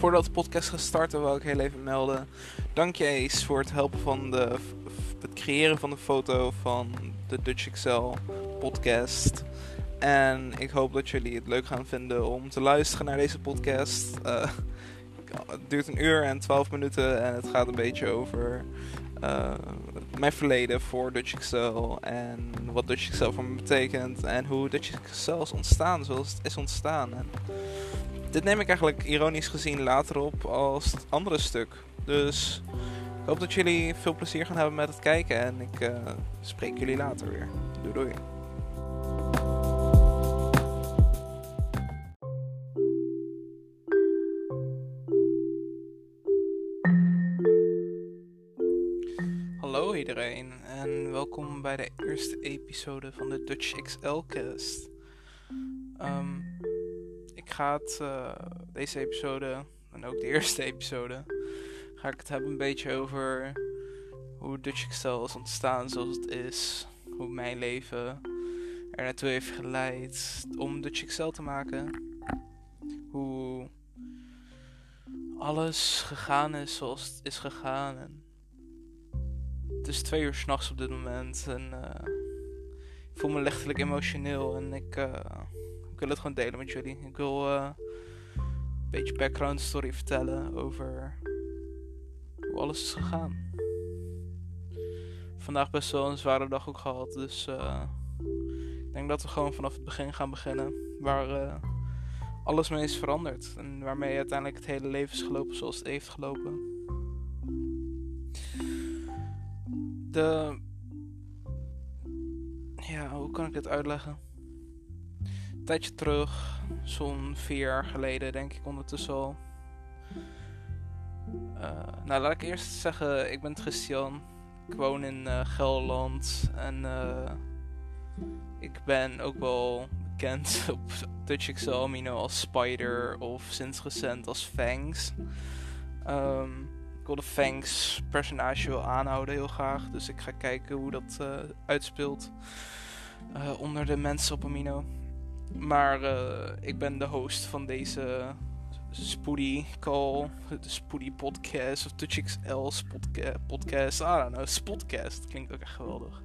Voordat de podcast gaat starten, wil ik heel even melden. Dank je Ace voor het helpen van de, het creëren van de foto van de Dutch Excel podcast. En ik hoop dat jullie het leuk gaan vinden om te luisteren naar deze podcast. Uh, het duurt een uur en twaalf minuten en het gaat een beetje over uh, mijn verleden voor Dutch Excel en wat Dutch Excel voor me betekent en hoe Dutch Excel is ontstaan zoals het is ontstaan. En dit neem ik eigenlijk ironisch gezien later op als het andere stuk. Dus ik hoop dat jullie veel plezier gaan hebben met het kijken en ik uh, spreek jullie later weer. Doei doei. Hallo iedereen en welkom bij de eerste episode van de Dutch XL-cast. Um, ik ga het, uh, deze episode, en ook de eerste episode, ga ik het hebben een beetje over hoe Dutch Excel is ontstaan zoals het is. Hoe mijn leven er naartoe heeft geleid om Dutch Excel te maken. Hoe alles gegaan is zoals het is gegaan. Het is twee uur s'nachts op dit moment en uh, ik voel me lichtelijk emotioneel en ik... Ik wil het gewoon delen met jullie. Ik wil uh, een beetje background story vertellen over hoe alles is gegaan. Vandaag best wel een zware dag ook gehad, dus uh, ik denk dat we gewoon vanaf het begin gaan beginnen. Waar uh, alles mee is veranderd en waarmee uiteindelijk het hele leven is gelopen zoals het heeft gelopen. De. Ja, hoe kan ik dit uitleggen? Tijdje terug, zo'n vier jaar geleden denk ik ondertussen al. Uh, nou, laat ik eerst zeggen, ik ben Christian. Ik woon in uh, Gelderland en uh, ik ben ook wel bekend op Dutch Excel Amino als Spider of sinds recent als Fangs. Um, ik wil de Fangs personage wel aanhouden heel graag, dus ik ga kijken hoe dat uitspeelt onder de mensen op Amino. Maar uh, ik ben de host van deze Spoody Call, de Spoody Podcast of Touch XL's podca podcast. I don't know, Spotcast. Klinkt ook echt geweldig.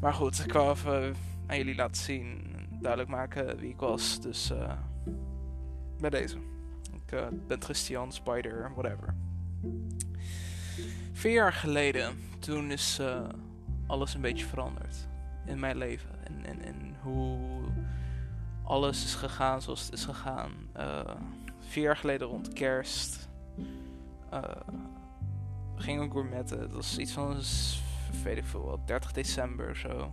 Maar goed, ik wou even aan jullie laten zien, duidelijk maken wie ik was. Dus uh, bij deze. Ik uh, ben Christian, Spider, whatever. Vier jaar geleden, toen is alles een beetje veranderd in mijn leven. En, en, en hoe alles is gegaan zoals het is gegaan. Uh, vier jaar geleden rond kerst uh, ging ik gourmetten. Dat was iets van, weet ik veel, 30 december zo.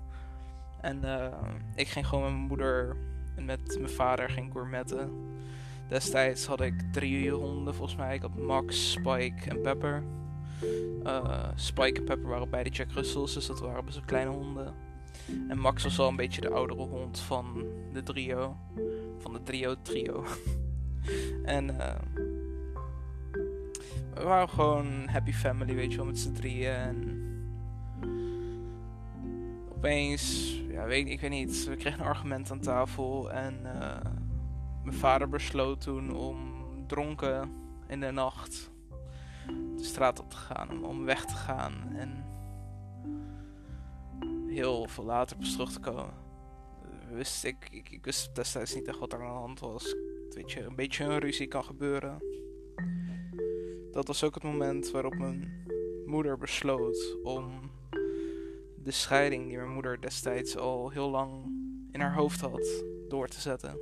En uh, ik ging gewoon met mijn moeder en met mijn vader ging gourmetten. Destijds had ik drie honden volgens mij. Ik had Max, Spike en Pepper. Spike en Pepper waren beide Jack Russells, dus dat waren best wel kleine honden. En Max was wel een beetje de oudere hond van de trio. Van de trio-trio. en uh, we waren gewoon happy family, weet je wel, met z'n drieën. En opeens, ja, weet, ik weet niet, we kregen een argument aan tafel. En uh, mijn vader besloot toen om dronken in de nacht de straat op te gaan, om, om weg te gaan. En heel veel later pas terug te komen. Wist ik, ik, ik wist destijds niet echt wat er aan de hand was. Weet je, een beetje een ruzie kan gebeuren. Dat was ook het moment waarop mijn moeder besloot om de scheiding die mijn moeder destijds al heel lang in haar hoofd had door te zetten.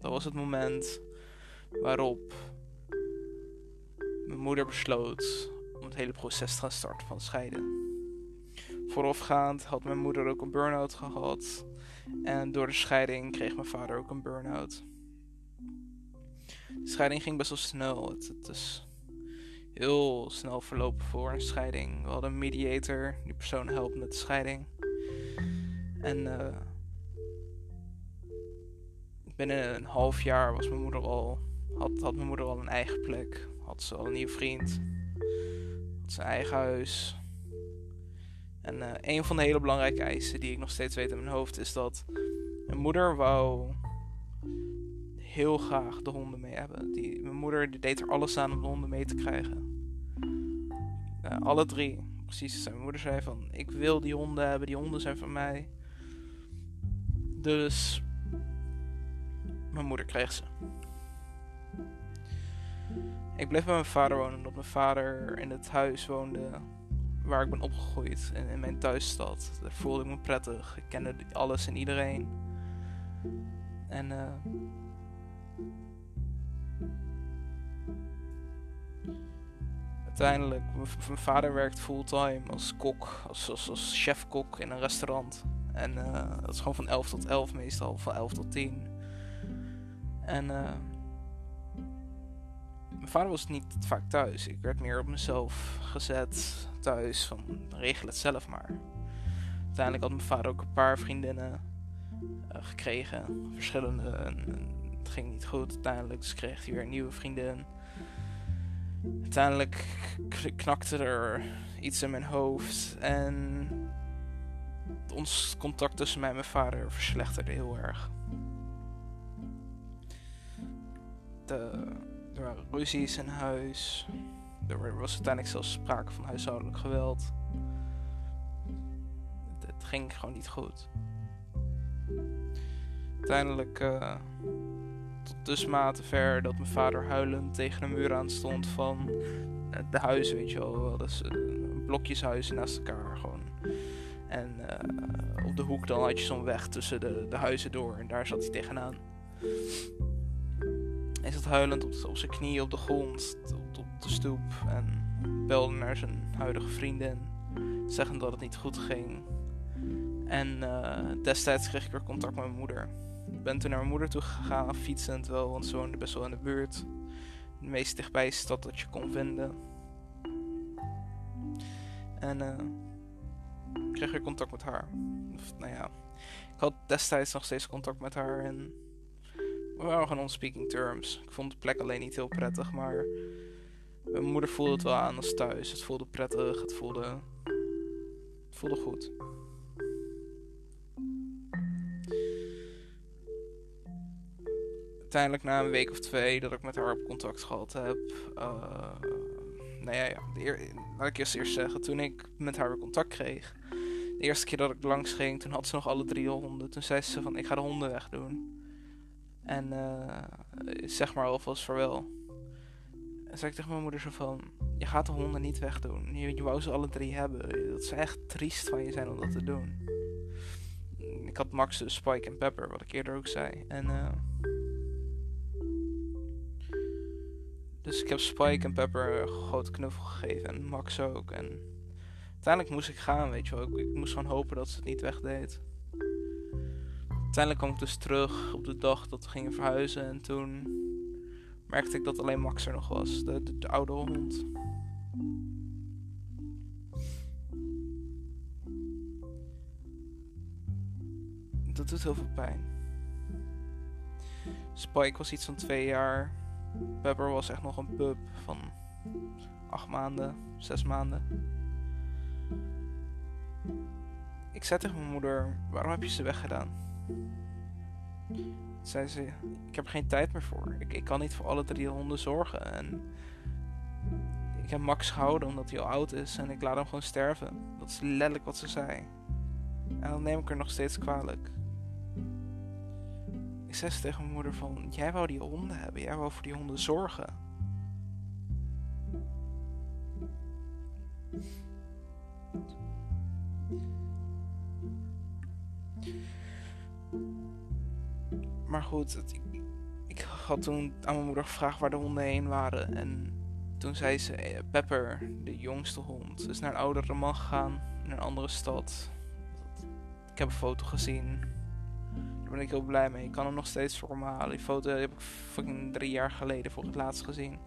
Dat was het moment waarop mijn moeder besloot om het hele proces te gaan starten van scheiden. Voorafgaand had mijn moeder ook een burn-out gehad. En door de scheiding kreeg mijn vader ook een burn-out. De scheiding ging best wel snel. Het, is heel snel verlopen voor een scheiding. We hadden een mediator, die persoon helpt met de scheiding. En uh, binnen een half jaar was mijn moeder al, had, had mijn moeder al een eigen plek. Had ze al een nieuwe vriend. Had zijn eigen huis en uh, een van de hele belangrijke eisen die ik nog steeds weet in mijn hoofd is dat mijn moeder wou heel graag de honden mee hebben. Die, mijn moeder deed er alles aan om de honden mee te krijgen. alle drie. Precies, mijn moeder zei van, ik wil die honden hebben, die honden zijn van mij. Dus mijn moeder kreeg ze. Ik bleef bij mijn vader wonen omdat mijn vader in het huis woonde waar ik ben opgegroeid. In, in mijn thuisstad. Daar voelde ik me prettig. Ik kende alles en iedereen. En uh, uiteindelijk, mijn vader werkt fulltime als kok, als, als, chef-kok in een restaurant. En uh, dat is gewoon van 11 tot 11 meestal, van 11 tot 10. En uh, mijn vader was niet vaak thuis. Ik werd meer op mezelf gezet thuis. Van regel het zelf maar. Uiteindelijk had mijn vader ook een paar vriendinnen uh, gekregen. Verschillende. En, en, het ging niet goed uiteindelijk. Dus kreeg hij weer een nieuwe vriendin. Uiteindelijk knakte er iets in mijn hoofd. En ons contact tussen mij en mijn vader verslechterde heel erg. De er waren ruzies in huis. Er was uiteindelijk zelfs sprake van huishoudelijk geweld. Het, ging gewoon niet goed. Uiteindelijk uh, tot dusmate ver dat mijn vader huilend tegen een muur aan stond van uh, de huis, weet je wel. Dus uh, blokjeshuizen naast elkaar gewoon. En op de hoek dan had je zo'n weg tussen de, de huizen door en daar zat hij tegenaan. Hij zat huilend op, op zijn knieën op de grond, de stoep. En belde naar zijn huidige vriendin. Zeggend dat het niet goed ging. En uh, destijds kreeg ik weer contact met mijn moeder. Ik ben toen naar mijn moeder toe gegaan, fietsend wel, want ze woonde best wel in de buurt. De meest dichtbij stad dat je kon vinden. En uh, ik kreeg weer contact met haar. Nou ja, ik had destijds nog steeds contact met haar en we waren gewoon on speaking terms. Ik vond de plek alleen niet heel prettig, maar mijn moeder voelde het wel aan als thuis. Het voelde prettig, het voelde, het voelde goed. Uiteindelijk na een week of twee dat ik met haar op contact gehad heb. Uh, nou ja, laat ik eerst eerst zeggen. Toen ik met haar weer contact kreeg. De eerste keer dat ik langs ging, toen had ze nog alle drie honden. Toen zei ze van ik ga de honden wegdoen. En uh, zeg maar alvast vaarwel. Zei ik tegen mijn moeder zo van... Je gaat de honden niet wegdoen. Je, je wou ze alle drie hebben. Dat zou echt triest van je zijn om dat te doen. Ik had Max, dus Spike en Pepper, wat ik eerder ook zei. En... Uh, dus ik heb Spike en Pepper een grote knuffel gegeven. En Max ook. En uiteindelijk moest ik gaan, weet je wel. Ik, ik moest gewoon hopen dat ze het niet wegdeed uiteindelijk kwam ik dus terug op de dag dat we gingen verhuizen. En toen merkte ik dat alleen Max er nog was, de, de, de oude hond. Dat doet heel veel pijn. Spike was iets van twee jaar. Pepper was echt nog een pup van acht maanden, zes maanden. Ik zei tegen mijn moeder: Waarom heb je ze weggedaan? Zei ze, ik heb geen tijd meer voor. Ik, ik kan niet voor alle drie honden zorgen. En ik heb Max gehouden omdat hij al oud is en ik laat hem gewoon sterven. Dat is letterlijk wat ze zei. En dan neem ik er nog steeds kwalijk. Ik zei ze tegen mijn moeder van, jij wou die honden hebben, jij wou voor die honden zorgen. Maar goed, ik, had toen aan mijn moeder gevraagd waar de honden heen waren. En toen zei ze, eh, Pepper, de jongste hond, is naar een oudere man gegaan in een andere stad. Ik heb een foto gezien. Daar ben ik heel blij mee. Ik kan hem nog steeds voor me halen. Die foto heb ik fucking drie jaar geleden voor het laatst gezien.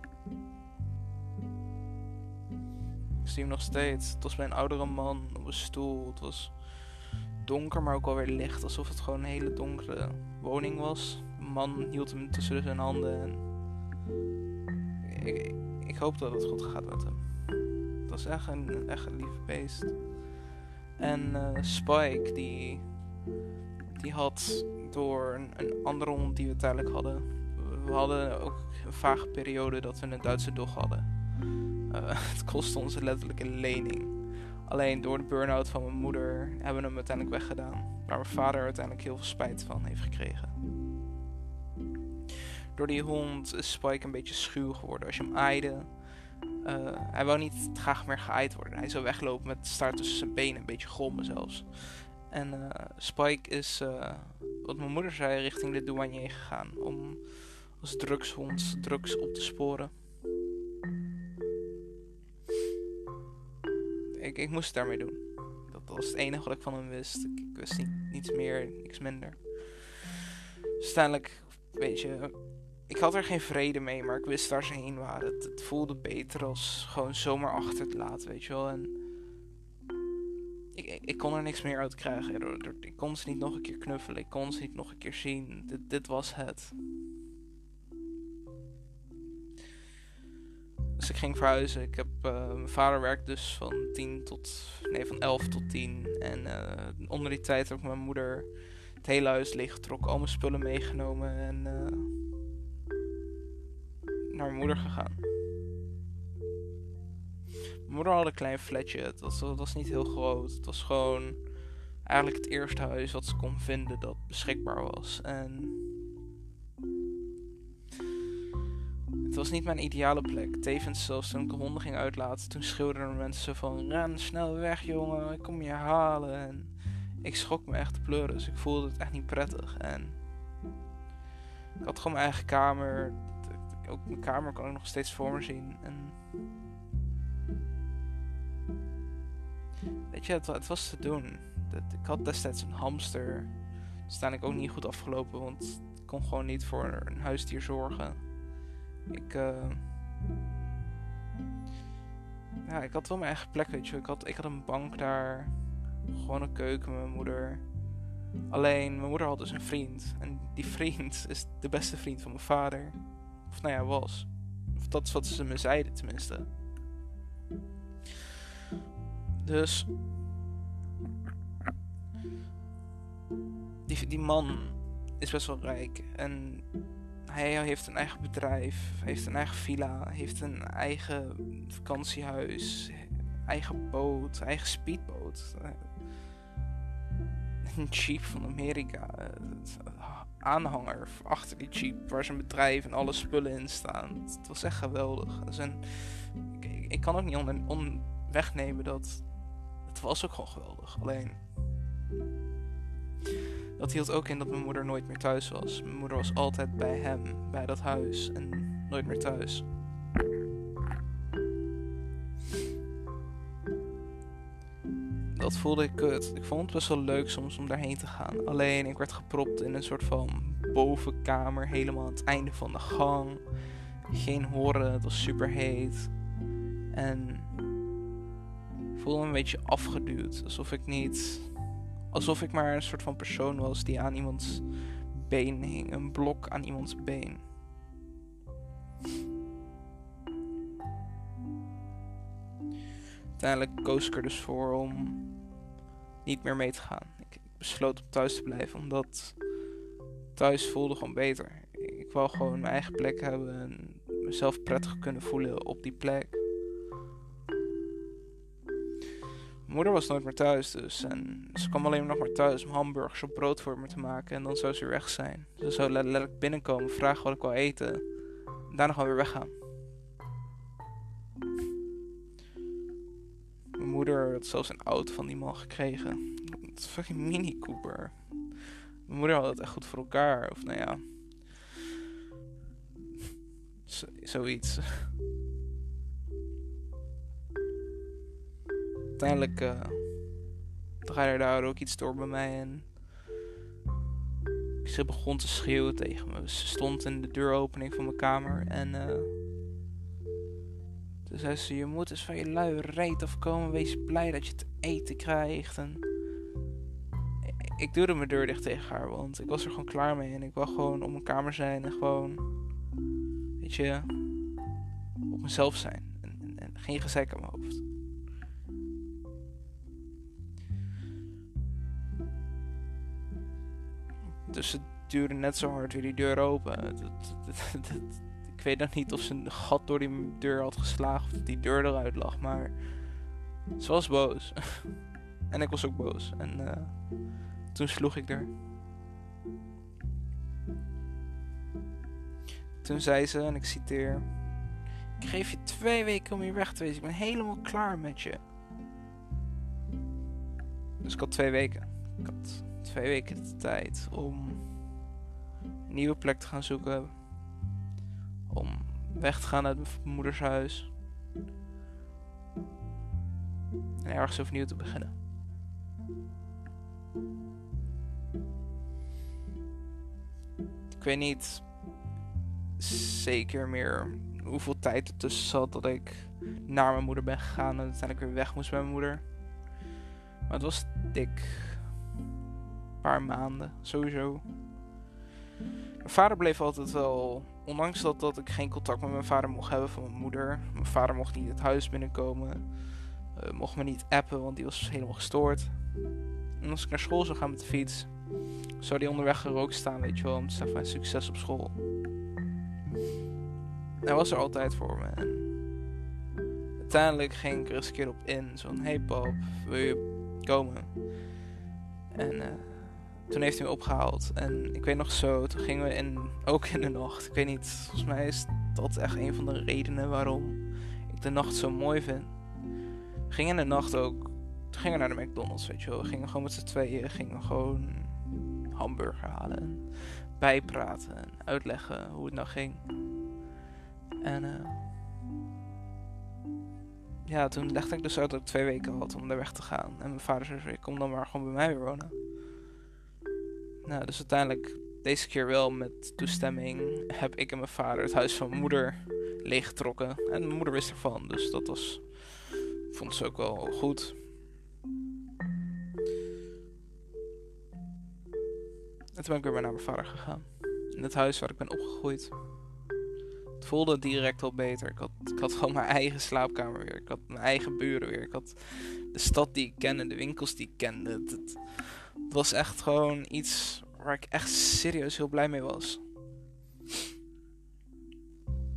Ik zie hem nog steeds. Het was bij een oudere man op een stoel. Het was donker, maar ook alweer licht. Alsof het gewoon een hele donkere woning was. Een man hield hem tussen zijn handen. En ik, ik, hoop dat het goed gaat met hem. Het was echt een, echt lieve beest. En uh, Spike, die, die had door een, andere hond die we tijdelijk hadden. we hadden ook een vage periode dat we een Duitse dog hadden. Uh, het kostte ons letterlijk een lening. Alleen door de burn-out van mijn moeder hebben we hem uiteindelijk weggedaan. Waar mijn vader uiteindelijk heel veel spijt van heeft gekregen. Door die hond is Spike een beetje schuw geworden. Als je hem aaide, uh, hij wou niet graag meer geaaid worden. Hij zou weglopen met staart tussen zijn benen, een beetje grommen zelfs. En uh, Spike is, uh, wat mijn moeder zei, richting de douanier gegaan om als drugshond drugs op te sporen. Ik, moest het daarmee doen. Dat was het enige wat ik van hem wist. Ik, wist niet, niets meer, niks minder. Dus uiteindelijk, weet je, ik had er geen vrede mee, maar ik wist waar ze heen waren. Het, het voelde beter als gewoon zomaar achter te laten, weet je wel. En ik, ik, ik, kon er niks meer uit krijgen. Ik kon ze niet nog een keer knuffelen. Ik kon ze niet nog een keer zien. Dit, dit was het. Dus ik ging verhuizen. Ik heb, uh, mijn vader werkt dus van 10 tot, nee, van 11 tot 10. En uh, onder die tijd heb ik mijn moeder het hele huis leeggetrokken, al mijn spullen meegenomen en uh, naar mijn moeder gegaan. Mijn moeder had een klein flatje. Het was, het was niet heel groot. Het was gewoon eigenlijk het eerste huis wat ze kon vinden dat beschikbaar was. En het was niet mijn ideale plek. Tevens zelfs toen ik de honden ging uitlaten, toen schreeuwden mensen van... Ren snel weg jongen, ik kom je halen. En ik schrok me echt de pleuris. Ik voelde het echt niet prettig. En ik had gewoon mijn eigen kamer. Ook mijn kamer kan ik nog steeds voor me zien. En Weet je, het, het was te doen. ik had destijds een hamster. Dat is uiteindelijk ook niet goed afgelopen, want ik kon gewoon niet voor een huisdier zorgen. Ik, uh, ja, ik had wel mijn eigen plek, weet je. Ik had, ik had een bank daar, gewoon een keuken met mijn moeder. Alleen, mijn moeder had dus een vriend. En die vriend is de beste vriend van mijn vader. Of nou ja, was. Of dat is wat ze me zeiden, tenminste. Dus. Die, die man is best wel rijk. En hij heeft een eigen bedrijf, heeft een eigen villa, heeft een eigen vakantiehuis, eigen boot, eigen speedboot. Een jeep van Amerika. Aanhanger achter die jeep waar zijn bedrijf en alle spullen in staan. Het was echt geweldig. Ik, ik, kan ook niet on, on wegnemen dat het was ook gewoon geweldig. Alleen. Dat hield ook in dat mijn moeder nooit meer thuis was. Mijn moeder was altijd bij hem, bij dat huis en nooit meer thuis. Dat voelde ik kut. Ik vond het best wel leuk soms om daarheen te gaan. Alleen ik werd gepropt in een soort van bovenkamer, helemaal aan het einde van de gang. Geen horen, het was super heet. En voelde me een beetje afgeduwd. Alsof ik niet. Alsof ik maar een soort van persoon was die aan iemands been hing. Een blok aan iemands been. Uiteindelijk koos ik er dus voor om niet meer mee te gaan. Ik, ik besloot om thuis te blijven, omdat thuis voelde gewoon beter. Ik wou gewoon mijn eigen plek hebben en mezelf prettig kunnen voelen op die plek. Moeder was nooit meer thuis dus. En ze kwam alleen nog maar thuis om hamburgers op brood voor me te maken. En dan zou ze weer weg zijn. Ze zou letterlijk binnenkomen, vragen wat ik wil eten. En daarna gewoon weer weggaan. Mijn moeder had zelfs een auto van die man gekregen. Is fucking Mini Cooper. Mijn moeder had het echt goed voor elkaar. Of nou ja. zoiets. Uiteindelijk uh, draaide daar ook iets door bij mij en ze begon te schreeuwen tegen me. Ze stond in de deuropening van mijn kamer en uh, toen zei ze: Je moet eens van je lui reet afkomen. Wees blij dat je te eten krijgt. En ik duwde mijn deur dicht tegen haar, want ik was er gewoon klaar mee. En ik wou gewoon op mijn kamer zijn en gewoon, weet je, op mezelf zijn. En geen gezeik aan mijn hoofd. Tussen duwde net zo hard weer die deur open. ik weet nog niet of ze een gat door die deur had geslagen of dat die deur eruit lag, maar ze was boos. en ik was ook boos. En uh, toen sloeg ik er. Toen zei ze, en ik citeer: Ik geef je twee weken om hier weg te wezen. Ik ben helemaal klaar met je. Dus ik had twee weken. Ik had twee weken de tijd om een nieuwe plek te gaan zoeken. Om weg te gaan uit mijn moeders huis. En ergens opnieuw te beginnen. Ik weet niet zeker meer hoeveel tijd er tussen zat dat ik naar mijn moeder ben gegaan en uiteindelijk weer weg moest bij mijn moeder. Maar het was dik. Paar maanden, sowieso. Mijn vader bleef altijd wel, ondanks dat, dat ik geen contact met mijn vader mocht hebben van mijn moeder. Mijn vader mocht niet het huis binnenkomen. Uh, mocht me niet appen, want die was helemaal gestoord. En als ik naar school zou gaan met de fiets, zou die onderweg gerookt staan, weet je wel, om te zeggen succes op school. Hij was er altijd voor me. Uiteindelijk ging ik er eens een keer op in. Zo'n, hey pap, wil je komen? En uh, toen heeft hij me opgehaald. En ik weet nog zo, toen gingen we in, ook in de nacht. Ik weet niet, volgens mij is dat echt een van de redenen waarom ik de nacht zo mooi vind. We in de nacht ook, toen gingen we naar de McDonald's, weet je wel. We gingen gewoon met z'n tweeën, gingen gewoon hamburger halen. En bijpraten en uitleggen hoe het nou ging. En uh, ja, toen legde ik dus uit dat ik twee weken had om daar weg te gaan. En mijn vader zei, kom dan maar gewoon bij mij weer wonen. Nou, dus uiteindelijk, deze keer wel met toestemming, heb ik en mijn vader het huis van mijn moeder leeggetrokken. En mijn moeder wist ervan, dus dat was, vond ze ook wel goed. En toen ben ik weer naar mijn vader gegaan. In het huis waar ik ben opgegroeid. Het voelde direct al beter. Ik had, ik had gewoon mijn eigen slaapkamer weer. Ik had mijn eigen buren weer. Ik had de stad die ik kende, de winkels die ik kende. Was echt gewoon iets waar ik echt serieus heel blij mee was.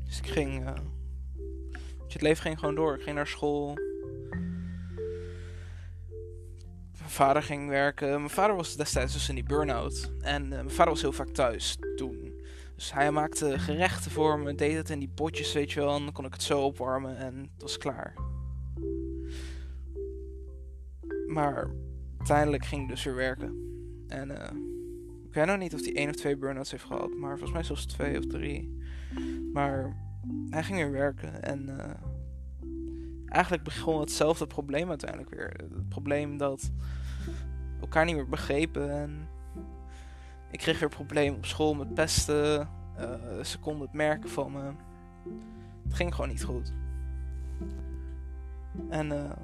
Dus ik ging. Uh, het leven ging gewoon door. Ik ging naar school. Mijn vader ging werken. Mijn vader was destijds dus in die burn-out. En uh, mijn vader was heel vaak thuis toen. Dus hij maakte gerechten voor me, deed het in die potjes, weet je wel. Dan kon ik het zo opwarmen en het was klaar. Maar uiteindelijk ging ik dus weer werken. En uh, ik weet nog niet of hij één of twee burn-outs heeft gehad. Maar volgens mij zelfs twee of drie. Maar hij ging weer werken. En uh, eigenlijk begon hetzelfde probleem uiteindelijk weer. Het probleem dat elkaar niet meer begrepen. En ik kreeg weer problemen op school met pesten. Uh, ze konden het merken van me. Het ging gewoon niet goed. En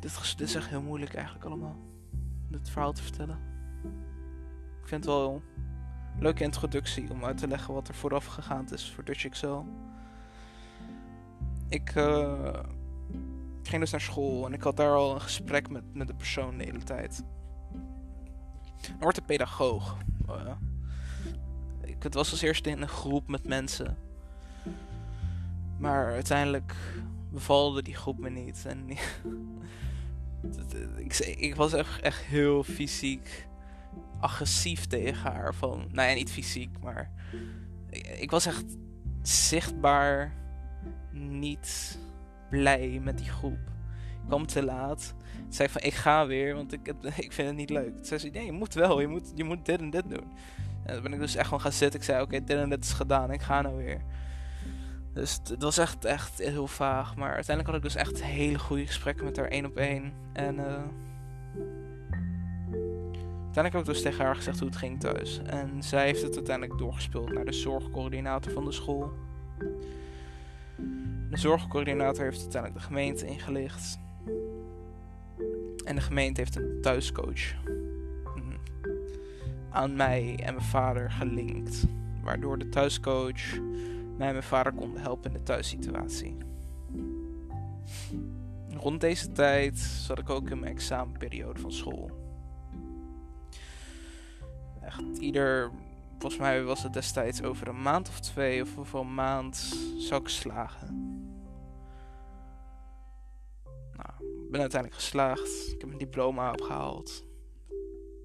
dit, is echt heel moeilijk eigenlijk allemaal. Dit verhaal te vertellen. Ik vind het wel een leuke introductie om uit te leggen wat er vooraf gegaan is voor Dutch Excel. Ik, uh, ik ging dus naar school en ik had daar al een gesprek met, met de persoon de hele tijd een orthopedagoog. Uh, ik, het was als eerste in een groep met mensen. Maar uiteindelijk bevalde die groep me niet. En ik, ik, was echt, echt heel fysiek agressief tegen haar. Van, nou ja, niet fysiek, maar ik, was echt zichtbaar niet blij met die groep. Ik kwam te laat zei van ik ga weer, want ik, ik vind het niet leuk. Toen zei ze, nee, je moet wel, je moet, je moet dit en dit doen. En dan ben ik dus echt gewoon gaan zitten. Ik zei, oké, dit en dit is gedaan, ik ga nou weer. Dus het was echt, echt heel vaag. Maar uiteindelijk had ik dus echt hele goede gesprekken met haar één op één. En uh, uiteindelijk heb ik dus tegen haar gezegd hoe het ging thuis. En zij heeft het uiteindelijk doorgespeeld naar de zorgcoördinator van de school. De zorgcoördinator heeft uiteindelijk de gemeente ingelicht. En de gemeente heeft een thuiscoach mm, aan mij en mijn vader gelinkt. Waardoor de thuiscoach mij en mijn vader konden helpen in de thuissituatie. Rond deze tijd zat ik ook in mijn examenperiode van school. echt ieder, volgens mij was het destijds over een maand of twee of een maand zou ik slagen. Nou, ik ben uiteindelijk geslaagd. Ik heb mijn diploma opgehaald.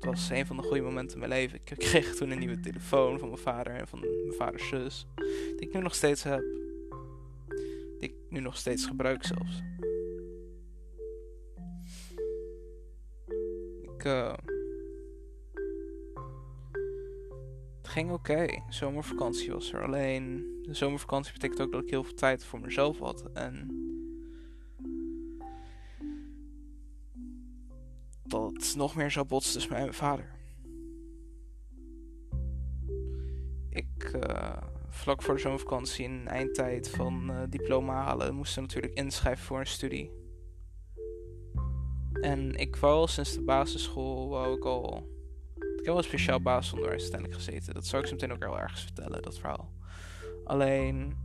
Het was een van de goede momenten in mijn leven. Ik kreeg toen een nieuwe telefoon van mijn vader en van mijn vaders zus. Die ik nu nog steeds heb. Die ik nu nog steeds gebruik zelfs. Ik... Uh, het ging oké. Zomervakantie was er. Alleen de zomervakantie betekent ook dat ik heel veel tijd voor mezelf had. En dat het nog meer zou botsen tussen mij en mijn vader. Ik, uh, vlak voor de zomervakantie in eindtijd van uh, diploma halen, moesten natuurlijk inschrijven voor een studie. En ik wou sinds de basisschool, wou ik al... Ik heb wel een speciaal basisonderwijs uiteindelijk gezeten. Dat zou ik zo meteen ook wel ergens vertellen, dat verhaal. Alleen...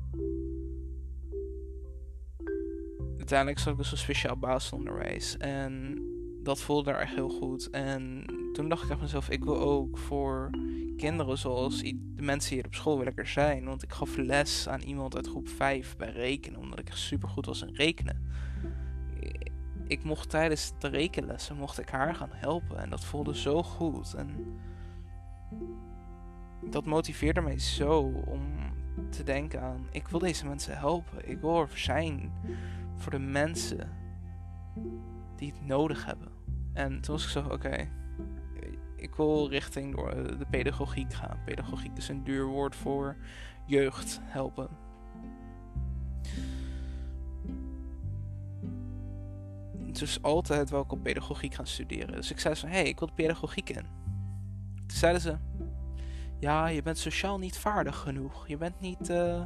Uiteindelijk zat ik dus een speciaal basisonderwijs. En dat voelde daar echt heel goed. En toen dacht ik aan mezelf, ik wil ook voor kinderen zoals de mensen hier op school wil ik er zijn. Want ik gaf les aan iemand uit groep 5 bij rekenen, omdat ik echt super goed was in rekenen. Ik mocht tijdens de rekenlessen mocht ik haar gaan helpen en dat voelde zo goed. En dat motiveerde mij zo om te denken aan, ik wil deze mensen helpen. Ik wil er zijn voor de mensen die het nodig hebben. En toen was ik zo, oké, ik wil richting de pedagogiek gaan. Pedagogiek is een duur woord voor jeugd helpen. Dus altijd wel op pedagogiek gaan studeren. Dus ik zei zo, hé, hey, ik wil de pedagogiek in. Toen zeiden ze, ja, je bent sociaal niet vaardig genoeg. Je bent niet... Uh,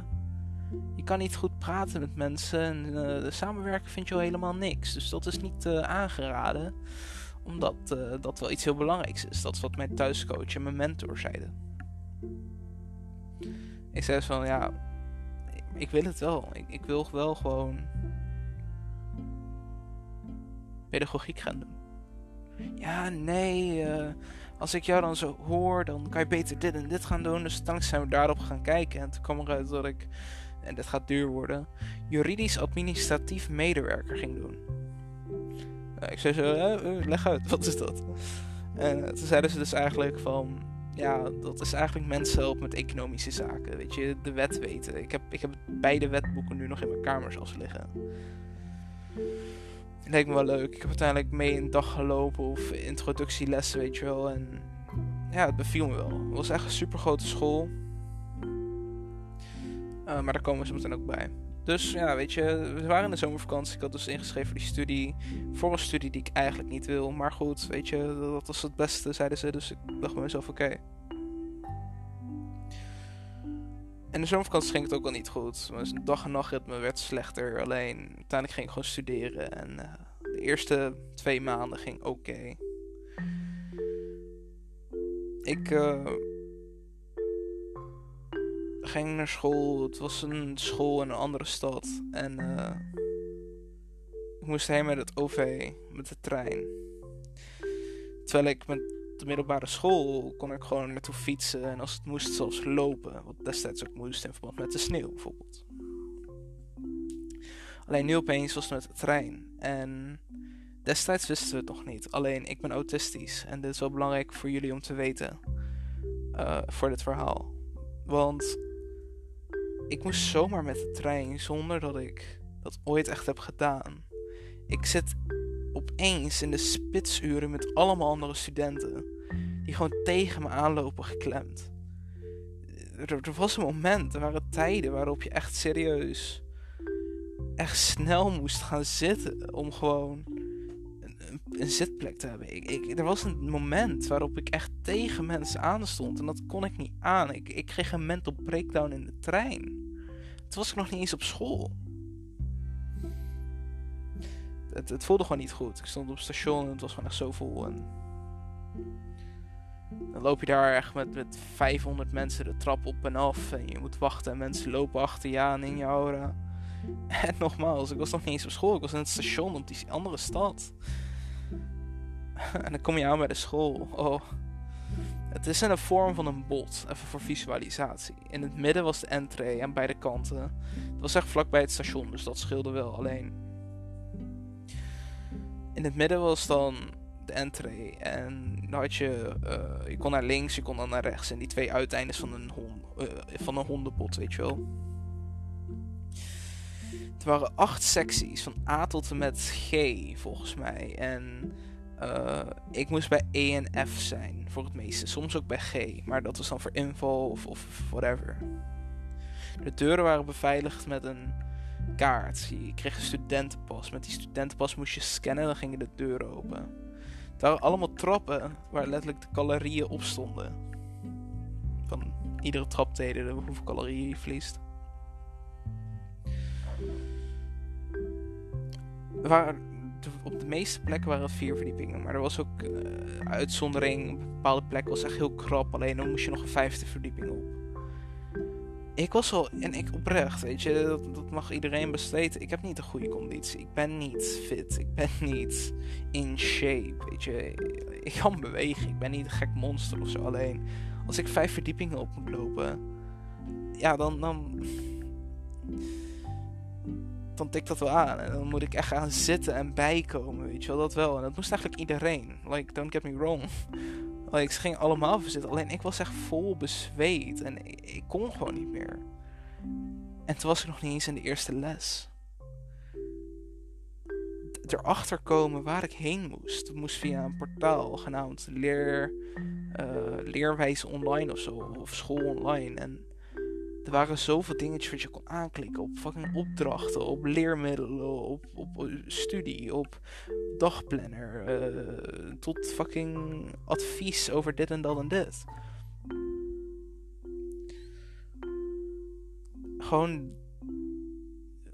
je kan niet goed praten met mensen en de samenwerken vind je al helemaal niks. Dus dat is niet aangeraden omdat uh, dat wel iets heel belangrijks is. Dat is wat mijn thuiscoach en mijn mentor zeiden. Ik zei van ja, ik, wil het wel. Ik, ik, wil wel gewoon pedagogiek gaan doen. Ja, nee, uh, als ik jou dan zo hoor, dan kan je beter dit en dit gaan doen. Dus dankzij zijn we daarop gaan kijken. En toen kwam eruit dat ik, en dit gaat duur worden, juridisch-administratief medewerker ging doen ik zei zo, eh, leg uit, wat is dat? En toen zeiden ze dus eigenlijk van, ja, dat is eigenlijk mensen helpen met economische zaken. Weet je, de wet weten. Ik heb, ik heb beide wetboeken nu nog in mijn kamer zelfs liggen. Leek me wel leuk. Ik heb uiteindelijk mee een dag gelopen of introductielessen, weet je wel. En ja, het beviel me wel. Het was echt een super grote school. Uh, maar daar komen ze meteen ook bij. Dus ja, weet je, we waren in de zomervakantie. Ik had dus ingeschreven voor die studie. Voor een studie die ik eigenlijk niet wil. Maar goed, weet je, dat was het beste, zeiden ze. Dus ik dacht bij mezelf, oké. Okay. En de zomervakantie ging het ook al niet goed. Mijn dag- en nachtritme werd slechter. Alleen, uiteindelijk ging ik gewoon studeren. En uh, de eerste twee maanden ging oké. Ik... Uh, ging naar school. Het was een school in een andere stad. En uh, ik moest heen met het OV, met de trein. Terwijl ik met de middelbare school kon ik gewoon naartoe fietsen. En als het moest zelfs lopen. Wat destijds ook moest in verband met de sneeuw bijvoorbeeld. Alleen nu opeens was het met de trein. En destijds wisten we het nog niet. Alleen ik ben autistisch. En dit is wel belangrijk voor jullie om te weten. Uh, voor dit verhaal. Want ik moest zomaar met de trein zonder dat ik dat ooit echt heb gedaan. Ik zit opeens in de spitsuren met allemaal andere studenten die gewoon tegen me aanlopen geklemd. Er, was een moment, er waren tijden waarop je echt serieus echt snel moest gaan zitten om gewoon een, zitplek te hebben. Ik, ik, er was een moment waarop ik echt tegen mensen aanstond en dat kon ik niet aan. Ik, ik kreeg een mental breakdown in de trein. Toen was ik nog niet eens op school. Het, het voelde gewoon niet goed. Ik stond op het station en het was gewoon echt zo vol. En dan loop je daar echt met, met 500 mensen de trap op en af. En je moet wachten en mensen lopen achter je aan in je aura. En nogmaals, ik was nog niet eens op school. Ik was in het station op die andere stad. En dan kom je aan bij de school. Oh. Het is in de vorm van een bot, even voor visualisatie. In het midden was de entree en beide kanten. Het was echt vlakbij het station, dus dat scheelde wel. Alleen. In het midden was dan de entree. En dan had je. Uh, je kon naar links, je kon dan naar rechts. En die twee uiteindes van een, hond, uh, van een hondenbot, weet je wel. Het waren acht secties, van A tot en met G volgens mij. En uh, ik moest bij E en F zijn voor het meeste. Soms ook bij G, maar dat was dan voor inval of, of whatever. De deuren waren beveiligd met een kaart. Je kreeg een studentenpas. Met die studentenpas moest je scannen, dan gingen de deuren open. Het waren allemaal trappen waar letterlijk de calorieën op stonden. Van iedere traptreden hoeveel calorieën je verliest. Waar op de meeste plekken waren het vier verdiepingen. Maar er was ook uh, uitzondering. Op bepaalde plekken was echt heel krap. Alleen dan moest je nog een vijfde verdieping op. Ik was al, en ik oprecht, weet je, dat, dat mag iedereen besteden. Ik heb niet een goede conditie. Ik ben niet fit. Ik ben niet in shape, weet je. Ik kan bewegen. Ik ben niet een gek monster of zo. Alleen, als ik vijf verdiepingen op moet lopen, ja, dan, dan dan tikt dat wel aan. En dan moet ik echt gaan zitten en bijkomen, weet je wel, dat wel. En dat moest eigenlijk iedereen. Like, don't get me wrong. Like, ze gingen allemaal verzitten. Alleen ik was echt vol bezweet. En ik, ik, kon gewoon niet meer. En toen was ik nog niet eens in de eerste les. Erachter komen waar ik heen moest. Moest via een portaal genaamd Leer, uh, Leerwijze Online of zo. Of School Online. En er waren zoveel dingetjes wat je kon aanklikken op fucking opdrachten, op leermiddelen, op, op studie, op dagplanner, uh, tot fucking advies over dit en dat en dit. Gewoon,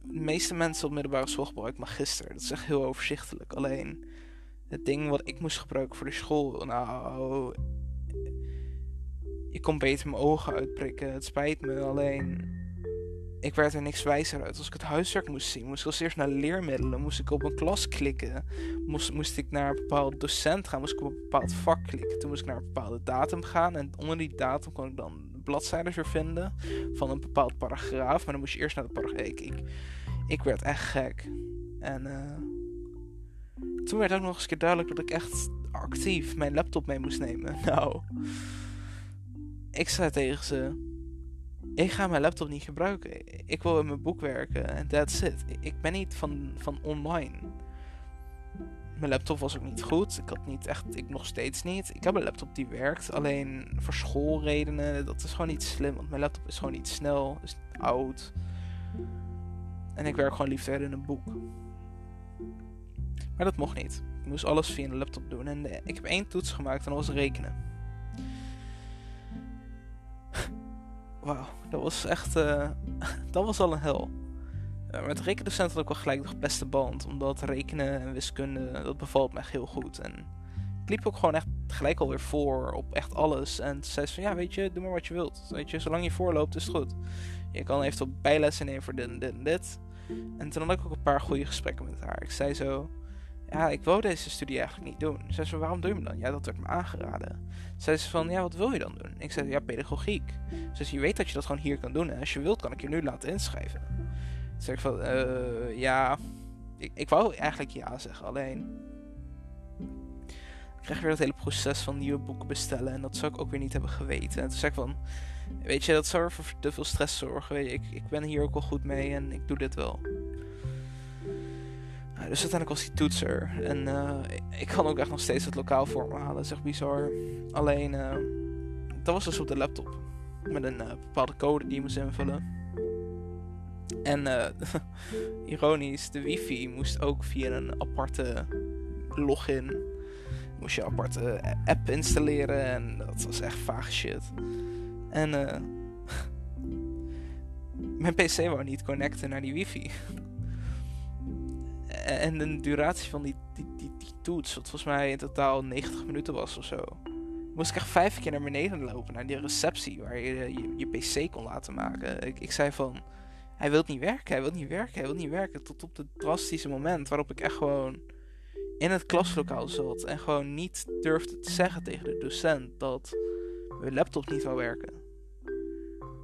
de meeste mensen op middelbare school gebruiken magister. Dat is echt heel overzichtelijk. Alleen, het ding wat ik moest gebruiken voor de school, nou, ik kon beter mijn ogen uitprikken. Het spijt me, alleen ik werd er niks wijzer uit. Als ik het huiswerk moest zien, moest ik als eerst naar leermiddelen. Moest ik op een klas klikken. Moest, moest ik naar een bepaald docent gaan. Moest ik op een bepaald vak klikken. Toen moest ik naar een bepaalde datum gaan. En onder die datum kon ik dan bladzijden weer vinden van een bepaald paragraaf. Maar dan moest je eerst naar de paragraaf. Ik, ik, werd echt gek. En uh, toen werd ook nog eens een keer duidelijk dat ik echt actief mijn laptop mee moest nemen. Nou ik zei tegen ze: Ik ga mijn laptop niet gebruiken. Ik wil in mijn boek werken en that's it. Ik ben niet van, van online. Mijn laptop was ook niet goed. Ik had niet echt, ik nog steeds niet. Ik heb een laptop die werkt. Alleen voor schoolredenen, dat is gewoon niet slim. Want mijn laptop is gewoon niet snel, is oud. En ik werk gewoon liever in een boek. Maar dat mocht niet. Ik moest alles via een laptop doen. En ik heb één toets gemaakt en dat was rekenen. Wauw, dat was echt. Uh, dat was al een hel. Uh, met rekendocent had ik wel gelijk de beste band. Omdat rekenen en wiskunde, dat bevalt me echt heel goed. En ik liep ook gewoon echt gelijk alweer voor op echt alles. En ze zei van ja, weet je, doe maar wat je wilt. Weet je, zolang je voorloopt is het goed. Je kan eventueel bijlessen nemen voor dit en dit en dit. En toen had ik ook een paar goede gesprekken met haar. Ik zei zo ja, ik wou deze studie eigenlijk niet doen. Zei ze, waarom doe je hem dan? Ja, dat werd me aangeraden. Zei ze van, ja, wat wil je dan doen? Ik zei, ja, pedagogiek. Ze je weet dat je dat gewoon hier kan doen. En als je wilt, kan ik je nu laten inschrijven. Toen zei ik van, uh, ja, ik, ik wou eigenlijk ja zeggen, alleen... Ik kreeg weer dat hele proces van nieuwe boeken bestellen. En dat zou ik ook weer niet hebben geweten. En toen zei ik van, weet je, dat zou er voor te veel stress zorgen. Weet je, ik, ik ben hier ook wel goed mee en ik doe dit wel dus uiteindelijk was die toetser. En uh, ik kan ook echt nog steeds het lokaal voor me halen. Dat is echt bizar. Alleen, uh, dat was dus op de laptop. Met een bepaalde code die je moest invullen. En ironisch, de wifi moest ook via een aparte login. Moest je een aparte app installeren. En dat was echt vaag shit. En mijn PC wou niet connecten naar die wifi en de duratie van die, die, die, die toets, wat volgens mij in totaal 90 minuten was of zo. Moest ik echt vijf keer naar beneden lopen, naar die receptie waar je je, je PC kon laten maken. Ik, ik zei van, hij wil niet werken, hij wil niet werken, hij wil niet werken. Tot op het drastische moment waarop ik echt gewoon in het klaslokaal zat en gewoon niet durfde te zeggen tegen de docent dat mijn laptop niet wou werken.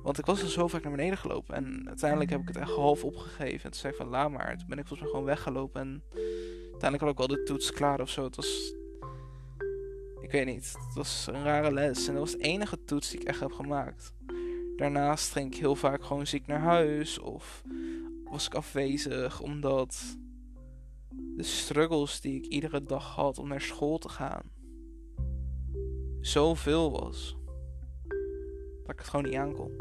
Want ik was er zo vaak naar beneden gelopen. En uiteindelijk heb ik het echt half opgegeven. En toen zei ik van, laat maar. Toen ben ik volgens mij gewoon weggelopen. En uiteindelijk had ik wel de toets klaar of zo. Het was... Ik weet niet. Het was een rare les. En dat was de enige toets die ik echt heb gemaakt. Daarnaast ging ik heel vaak gewoon ziek naar huis. Of was ik afwezig omdat de struggles die ik iedere dag had om naar school te gaan zoveel was ik het gewoon niet aankon.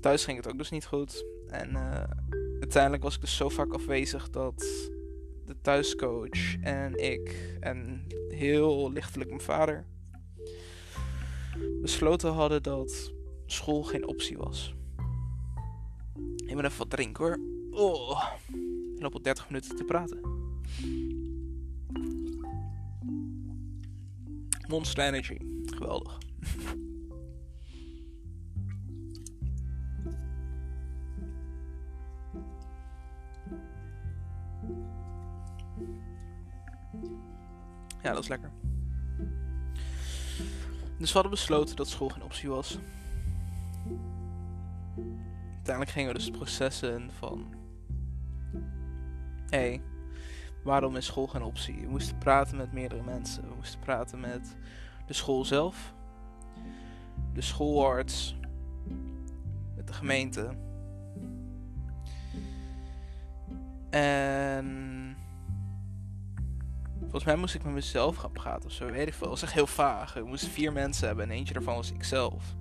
Thuis ging het ook dus niet goed. En uh, uiteindelijk was ik dus zo vaak afwezig dat de thuiscoach en ik en heel lichtelijk mijn vader besloten hadden dat school geen optie was. Ik moet even wat drinken hoor. Oh, ik loop al 30 minuten te praten. Monster Energy. Geweldig. Ja, dat is lekker. Dus we hadden besloten dat school geen optie was. Uiteindelijk gingen we dus het proces in van... Hé, hey, waarom is school geen optie? We moesten praten met meerdere mensen. We moesten praten met de school zelf, de schoolarts, met de gemeente. En volgens mij moest ik met mezelf gaan praten of zo, weet ik veel. Dat was echt heel vaag. We moesten vier mensen hebben en eentje daarvan was ikzelf.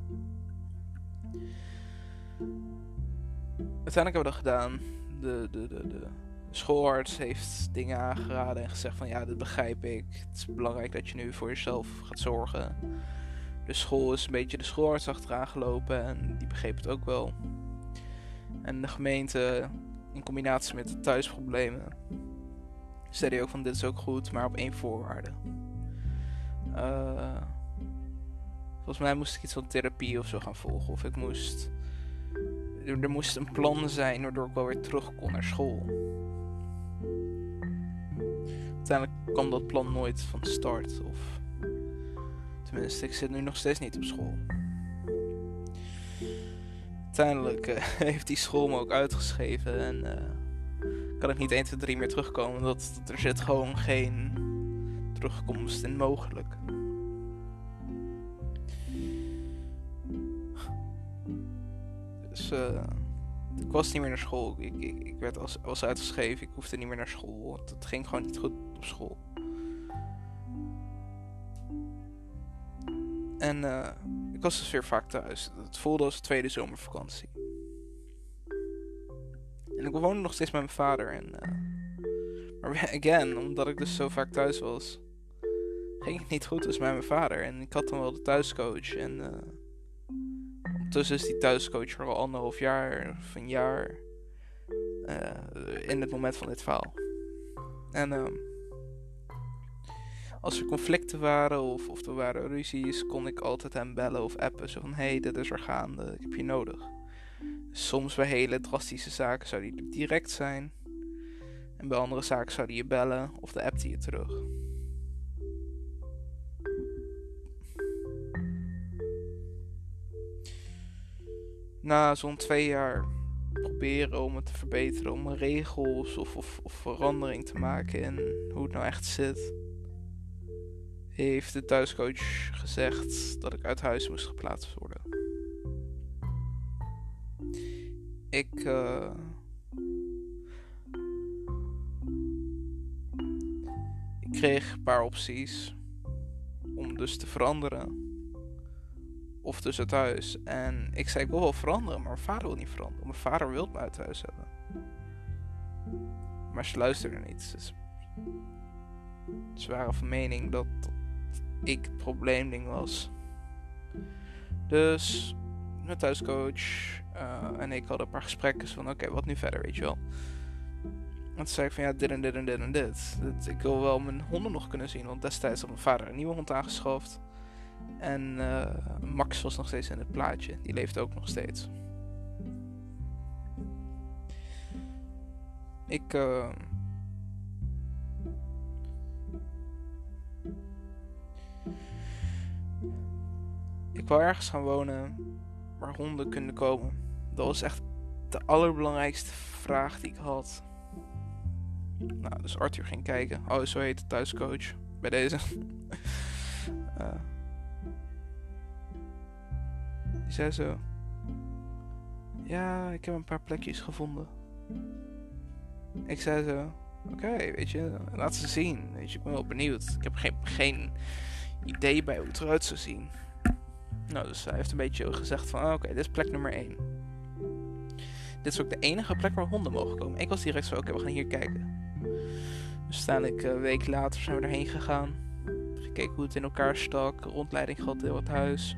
Uiteindelijk hebben we dat gedaan. De, de, de, de schoolarts heeft dingen aangeraden en gezegd van ja, dat begrijp ik. Het is belangrijk dat je nu voor jezelf gaat zorgen. De school is een beetje de schoolarts achteraan gelopen en die begreep het ook wel. En de gemeente, in combinatie met de thuisproblemen, zei hij ook van dit is ook goed, maar op één voorwaarde. Uh, volgens mij moest ik iets van therapie of zo gaan volgen. Of ik moest. Er moest een plan zijn waardoor ik wel weer terug kon naar school uiteindelijk kwam dat plan nooit van start. Of tenminste, ik zit nu nog steeds niet op school. Uiteindelijk uh, heeft die school me ook uitgeschreven en uh, kan ik niet 1, 2, 3 meer terugkomen. Dat, dat er zit gewoon geen terugkomst in mogelijk. Dus uh, ik was niet meer naar school. Ik, ik, ik werd als, was uitgeschreven. Ik hoefde niet meer naar school. Het ging gewoon niet goed school. En uh, ik was dus weer vaak thuis. Het voelde als tweede zomervakantie. En ik woonde nog steeds met mijn vader. En, uh, maar again, omdat ik dus zo vaak thuis was, ging het niet goed dus met mijn vader. En ik had dan wel de thuiscoach. En uh, ondertussen is die thuiscoach al anderhalf jaar of een jaar in het moment van dit verhaal. En um, als er conflicten waren of, of er waren ruzies, kon ik altijd hem bellen of appen. Zo van, hé, hey, dit is er gaande, ik heb je nodig. Soms bij hele drastische zaken zou hij direct zijn. En bij andere zaken zou hij je bellen of de appte je terug. Na zo'n twee jaar proberen om het te verbeteren, om regels of, of verandering te maken in hoe het nou echt zit heeft de thuiscoach gezegd dat ik uit huis moest geplaatst worden. Ik. Uh, ik kreeg een paar opties om dus te veranderen. Of dus uit huis. En ik zei: Ik wil wel veranderen, maar mijn vader wil niet veranderen. Mijn vader wil me uit huis hebben. Maar ze luisterden niet. Ze, waren van mening dat het probleemding was. Dus mijn thuiscoach uh, en ik hadden een paar gesprekken van oké, wat nu verder, weet je wel. En toen zei ik van ja, dit en dit en dit en dit. Ik wil wel mijn honden nog kunnen zien, want destijds had mijn vader een nieuwe hond aangeschaft. En uh, Max was nog steeds in het plaatje, die leeft ook nog steeds. Ik... Uh, Ik wou ergens gaan wonen waar honden kunnen komen. Dat was echt de allerbelangrijkste vraag die ik had. Nou, dus Arthur ging kijken. Oh, zo heet de thuiscoach. Bij deze. uh, die zei zo. Ja, ik heb een paar plekjes gevonden. Ik zei zo. Oké, weet je, laat ze zien. Ik ben wel benieuwd. Ik heb geen, geen idee bij hoe het eruit zou zien. Nou, dus hij heeft een beetje gezegd van, oké, dit is plek nummer 1. Dit is ook de enige plek waar honden mogen komen. Ik was direct zo, oké, we gaan hier kijken. Dus uiteindelijk een week later zijn we erheen gegaan. Gekeken hoe het in elkaar stak. Rondleiding gehad door het huis.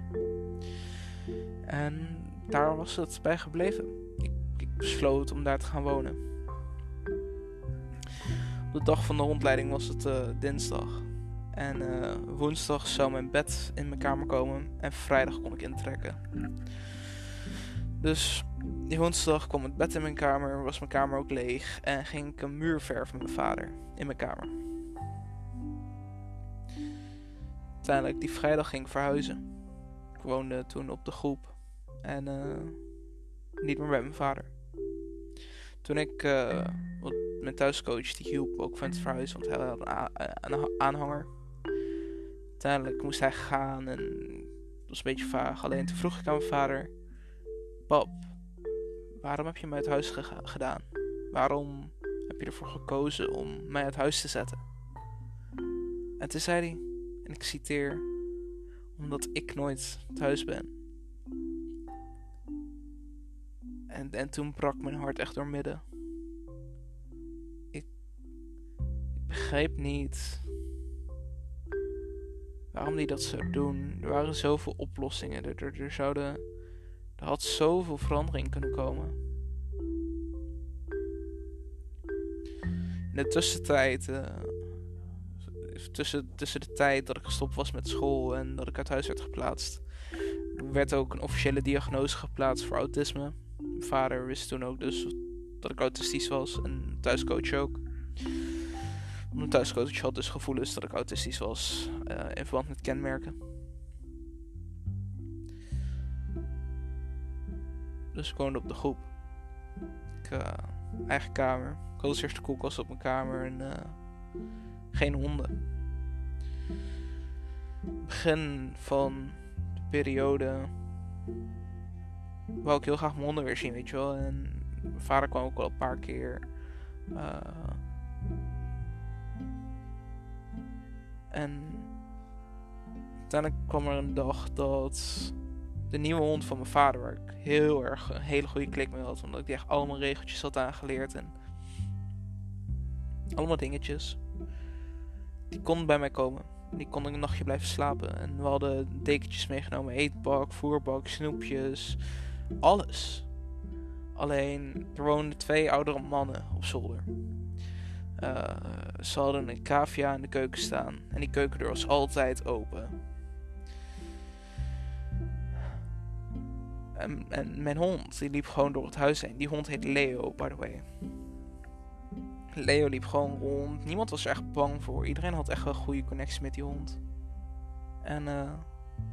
En daar was het bij gebleven. Ik, ik besloot om daar te gaan wonen. De dag van de rondleiding was het uh, dinsdag. En uh, woensdag zou mijn bed in mijn kamer komen. En vrijdag kon ik intrekken. Dus die woensdag kwam het bed in mijn kamer, was mijn kamer ook leeg. En ging ik een muur verven met mijn vader in mijn kamer. Uiteindelijk, die vrijdag ging ik verhuizen. Ik woonde toen op de groep. En uh, niet meer bij mijn vader. Toen ik, uh, mijn thuiscoach, die hielp ook van het verhuizen, want hij had een, aanhanger. Uiteindelijk moest hij gaan en het was een beetje vaag. Alleen toen vroeg ik aan mijn vader: Pap, waarom heb je mij uit huis gedaan? Waarom heb je ervoor gekozen om mij uit huis te zetten? En toen zei hij, en ik citeer: Omdat ik nooit thuis ben. En, en toen brak mijn hart echt door midden. Ik, begreep niet waarom hij dat zou doen. Er waren zoveel oplossingen. Er, er, zouden, er had zoveel verandering kunnen komen. In de tussentijd, uh, tussen, tussen de tijd dat ik gestopt was met school en dat ik uit huis werd geplaatst, werd ook een officiële diagnose geplaatst voor autisme. Mijn vader wist toen ook dus dat ik autistisch was en thuiscoach ook. Mijn thuiscoach had dus gevoelens dat ik autistisch was uh, in verband met kenmerken. Dus ik woonde op de groep. Ik, uh, eigen kamer. Ik had als eerste koelkast op mijn kamer en uh, geen honden. Begin van de periode wou ik heel graag mijn honden weer zien, weet je wel. En mijn vader kwam ook wel een paar keer. En uiteindelijk kwam er een dag dat de nieuwe hond van mijn vader, waar ik heel erg een hele goede klik mee had, omdat ik die echt allemaal regeltjes had aangeleerd en allemaal dingetjes, die kon bij mij komen. Die kon ik een nachtje blijven slapen. En we hadden dekentjes meegenomen, eetbak, voerbak, snoepjes, alles. Alleen er woonden twee oudere mannen op zolder. Uh, ze hadden een cavia in de keuken staan. En die keukendeur was altijd open. En, en, mijn hond, die liep gewoon door het huis heen. Die hond heet Leo, by the way. Leo liep gewoon rond. Niemand was er echt bang voor. Iedereen had echt wel een goede connectie met die hond. En, uh,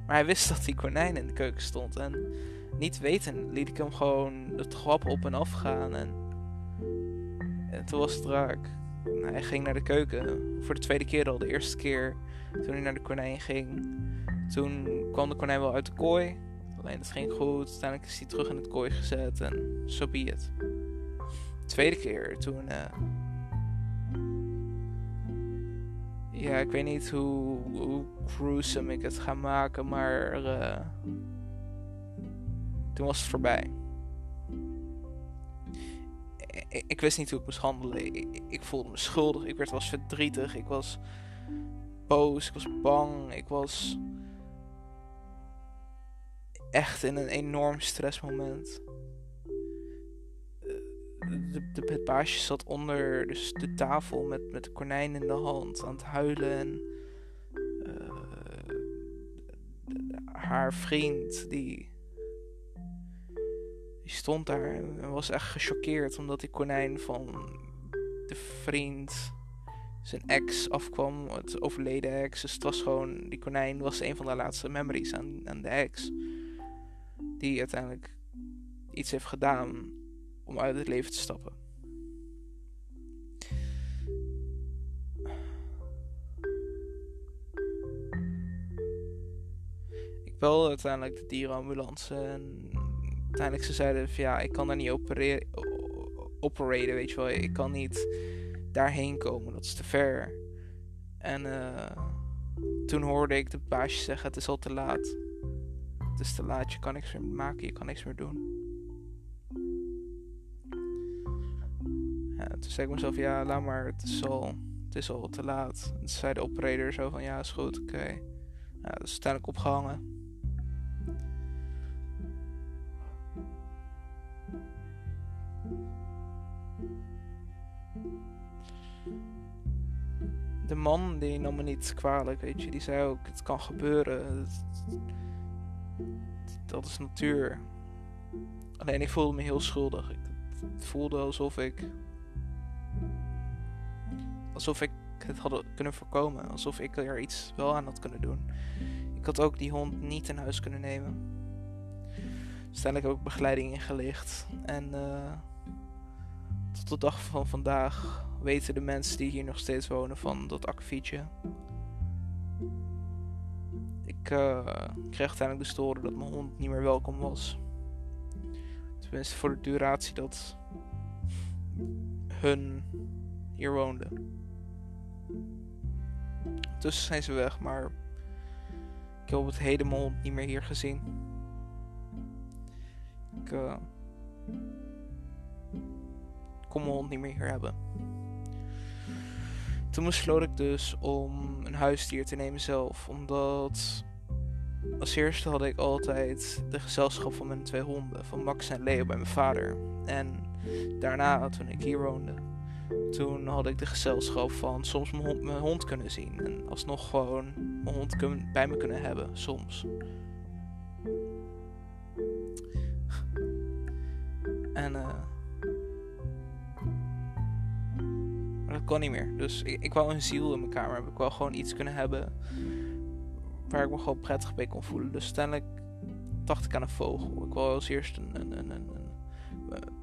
maar hij wist dat die konijn in de keuken stond. En niet weten liet ik hem gewoon de trap op en af gaan. En, en toen was het raak. Hij ging naar de keuken. Voor de tweede keer al. De eerste keer toen hij naar de konijn ging. Toen kwam de konijn wel uit de kooi. Alleen het ging goed. Uiteindelijk is hij terug in het kooi gezet. En zo so be tweede keer toen... Uh, ja, ik weet niet hoe, hoe gruesome ik het ga maken, maar... Uh, toen was het voorbij. Ik, wist niet hoe ik moest handelen. Ik, voelde me schuldig. Ik werd was verdrietig. Ik was boos. Ik was bang. Ik was echt in een enorm stressmoment. De, de, het baasje zat onder dus de tafel met, met de konijn in de hand aan het huilen. En uh, haar vriend die stond daar en was echt gechoqueerd omdat die konijn van de vriend zijn ex afkwam, het overleden ex. Dus het was gewoon, die konijn was een van de laatste memories aan, aan de ex. Die uiteindelijk iets heeft gedaan om uit het leven te stappen. Ik belde uiteindelijk de dierenambulance en uiteindelijk ze zeiden van ja, ik kan daar niet opereren, operaten, weet je wel. Ik kan niet daarheen komen, dat is te ver. En uh, toen hoorde ik de baasje zeggen, het is al te laat. Het is te laat, je kan niks meer maken, je kan niks meer doen. Ja, toen zei ik mezelf, ja, laat maar, het is al, het is al te laat. En toen zei de operator zo van, ja, is goed, oké. Ja, dus uiteindelijk opgehangen. De man die nam me niet kwalijk, weet je. Die zei ook, het kan gebeuren. Dat is natuur. Alleen ik voelde me heel schuldig. Ik, voelde alsof ik... Alsof ik het had kunnen voorkomen. Alsof ik er iets wel aan had kunnen doen. Ik had ook die hond niet in huis kunnen nemen. Dus uiteindelijk heb ik begeleiding ingelicht. En uh, tot de dag van vandaag weten de mensen die hier nog steeds wonen van dat akkefietje. Ik uh, kreeg uiteindelijk dus te horen dat mijn hond niet meer welkom was. Tenminste voor de duratie dat hun hier woonden. Tussen zijn ze weg, maar ik heb op het heden mijn niet meer hier gezien. Ik uh, kon mijn hond niet meer hier hebben. Toen besloot ik dus om een huisdier te nemen zelf. Omdat als eerste had ik altijd de gezelschap van mijn twee honden. Van Max en Leo bij mijn vader. En daarna, toen ik hier woonde, toen had ik de gezelschap van soms mijn hond, mijn hond kunnen zien. En alsnog gewoon mijn hond bij me kunnen hebben, soms. En uh, dat kon niet meer. Dus ik, ik wou een ziel in mijn kamer hebben. Ik wou gewoon iets kunnen hebben waar ik me gewoon prettig bij kon voelen. Dus uiteindelijk dacht ik aan een vogel. Ik wou als eerst een, een, een, een,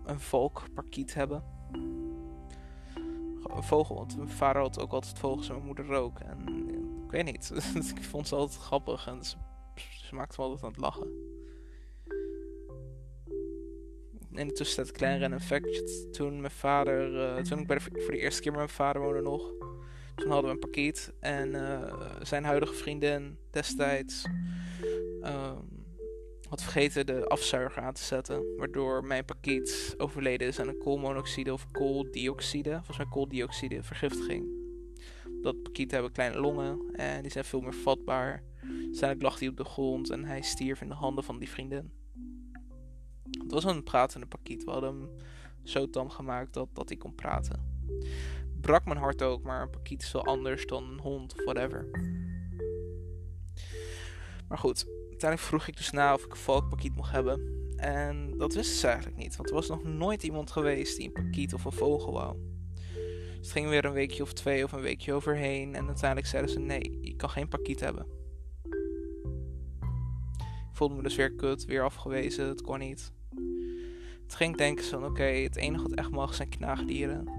een, volkparkiet hebben. Een vogel, want mijn vader had ook altijd vogels en mijn moeder ook. En ik weet niet, ik vond ze altijd grappig en ze, ze maakte me altijd aan het lachen in de tussentijd kleiner en een Toen mijn vader, uh, toen ik bij voor de eerste keer met mijn vader woonde nog. Toen hadden we een pakket. En uh, zijn huidige vriendin destijds um, had vergeten de afzuiger aan te zetten. Waardoor mijn pakket overleden is aan een koolmonoxide of kooldioxide. Volgens mij kooldioxide vergiftiging. Dat pakket hebben kleine longen en die zijn veel meer vatbaar. Uiteindelijk lag hij op de grond en hij stierf in de handen van die vriendin. Het was een pratende pakiet. We hadden hem zo tam gemaakt dat, dat hij kon praten. Brak mijn hart ook, maar een pakiet is wel anders dan een hond of whatever. Maar goed, uiteindelijk vroeg ik dus na of ik een valkpakiet mocht hebben. En dat wisten ze eigenlijk niet, want er was nog nooit iemand geweest die een pakiet of een vogel wou. Het ging weer een weekje of twee of een weekje overheen. En uiteindelijk zeiden ze: nee, je kan geen pakiet hebben. Ik voelde me dus weer kut, weer afgewezen, het kon niet. Het ging denken van oké, het enige wat echt mag zijn knaagdieren.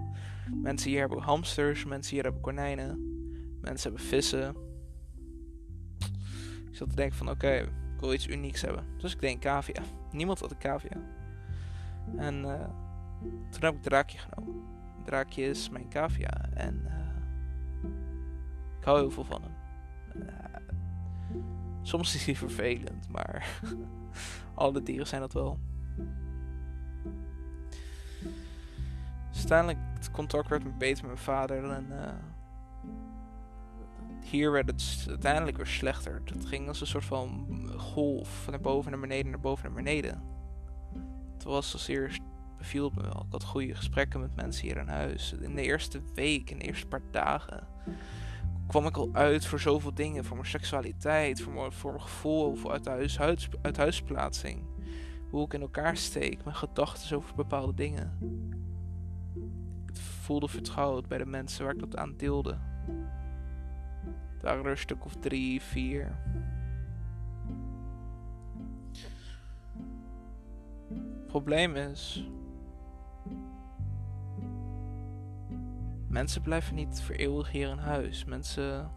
Mensen hier hebben hamsters, mensen hier hebben konijnen, mensen hebben vissen. Ik zat te denken van oké, ik wil iets unieks hebben. Dus ik denk cavia. Niemand had een cavia. En uh, toen heb ik draakje genomen. Draakje is mijn cavia en uh, ik hou heel veel van hem. Uh, soms is hij vervelend, maar alle dieren zijn dat wel. Uiteindelijk het contact werd beter met mijn vader. En uh, hier werd het uiteindelijk weer slechter. Het ging als een soort van golf naar boven naar beneden, naar boven naar beneden. Het was als eerst beviel me wel. Ik had goede gesprekken met mensen hier in huis. In de eerste week, in de eerste paar dagen, kwam ik al uit voor zoveel dingen. Voor mijn seksualiteit, voor mijn, voor mijn gevoel, voor uit, huis, uit huisplaatsing. Hoe ik in elkaar steek, mijn gedachten over bepaalde dingen voelde vertrouwd bij de mensen waar ik dat aan deelde. Het waren er een stuk of drie, vier. Het probleem is. Mensen blijven niet voor eeuwig hier in huis. Mensen.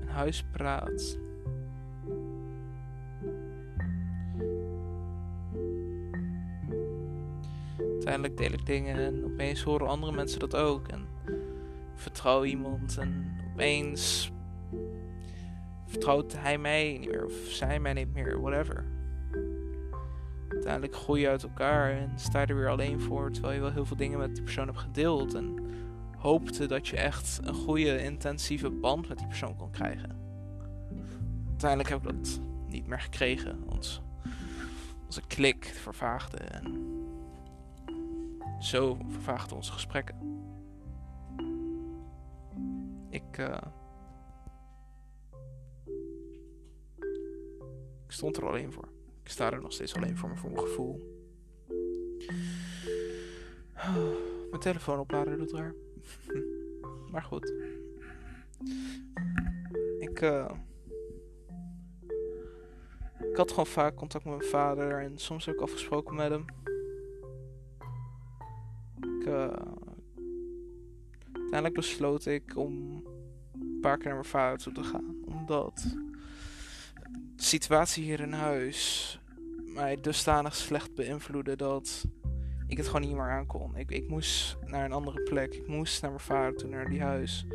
Een huis praat. Uiteindelijk deel ik dingen en opeens horen andere mensen dat ook. En vertrouw iemand en opeens vertrouwt hij mij niet meer of zij mij niet meer, whatever. Uiteindelijk groei je uit elkaar en sta je er weer alleen voor, terwijl je wel heel veel dingen met die persoon hebt gedeeld en hoopte dat je echt een goede, intensieve band met die persoon kon krijgen. Uiteindelijk heb ik dat niet meer gekregen. Ons, onze klik vervaagde en zo vervaagden onze gesprekken. Ik, uh, ik stond er alleen voor. Ik sta er nog steeds alleen voor, me voor mijn gevoel. mijn telefoon opladen doet raar. maar goed. Ik, uh, ik had gewoon vaak contact met mijn vader en soms ik afgesproken met hem. Uh, uiteindelijk besloot ik om een paar keer naar mijn vader toe te gaan. Omdat de situatie hier in huis mij dusdanig slecht beïnvloedde dat ik het gewoon niet meer aankon. Ik, ik moest naar een andere plek. Ik moest naar mijn vader toe, naar die huis.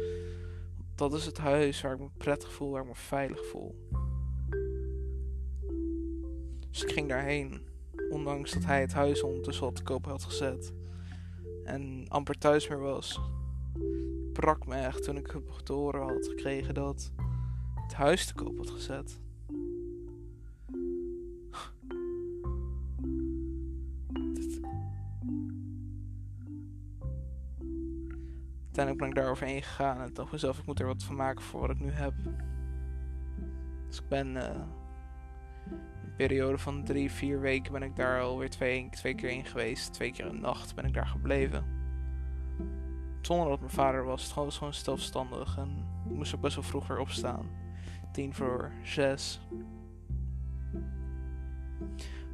Dat is het huis waar ik me prettig voel, waar ik me veilig voel. Dus ik ging daarheen. Ondanks dat hij het huis ondertussen al te koop had gezet en amper thuis meer was. Brak me echt toen ik te horen had gekregen dat het huis te koop had gezet. Uiteindelijk ben ik daaroverheen gegaan en dacht mezelf, ik moet er wat van maken voor wat ik nu heb. Dus ik ben uh, periode van drie, vier weken ben ik daar alweer twee, twee keer in geweest. Twee keer een nacht ben ik daar gebleven. Zonder dat mijn vader was. Het gewoon zelfstandig. En ik moest ook best wel vroeg weer opstaan. Tien voor zes.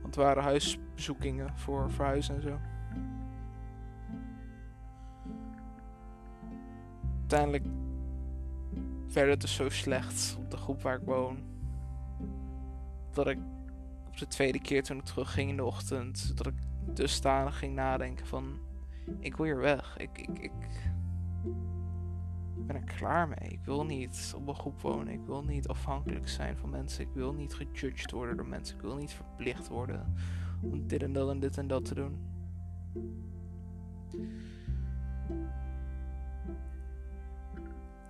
Want het waren huisbezoekingen voor verhuizen en zo. Uiteindelijk werd het dus zo slecht op de groep waar ik woon. Dat ik de tweede keer toen ik terugging in de ochtend, dat ik dusdanig ging nadenken van, ik wil hier weg. Ik, ik, ik ben er klaar mee. Ik wil niet op een groep wonen. Ik wil niet afhankelijk zijn van mensen. Ik wil niet gejudged worden door mensen. Ik wil niet verplicht worden om dit en dat en dit en dat te doen.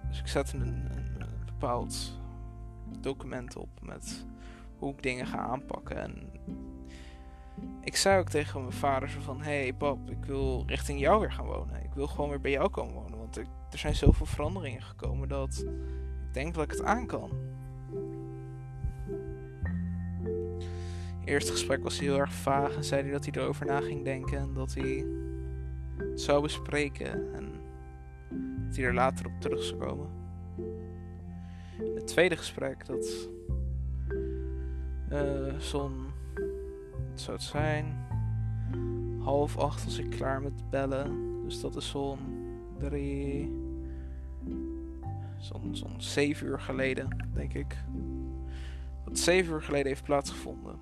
Dus ik zette een, een, een bepaald document op met hoe ik dingen ga aanpakken. En ik zei ook tegen mijn vader zo van... Hey pap, ik wil richting jou weer gaan wonen. Ik wil gewoon weer bij jou komen wonen. Want er zijn zoveel veranderingen gekomen dat ik denk dat ik het aan kan. Eerste gesprek was hij heel erg vaag en zei hij dat hij erover na ging denken. En dat hij het zou bespreken. En dat hij er later op terug zou komen. Het tweede gesprek, dat uh, zo'n, wat zou het zijn? Half acht was ik klaar met bellen. Dus dat is zo'n drie, zo'n zeven uur geleden, denk ik. Dat zeven uur geleden heeft plaatsgevonden.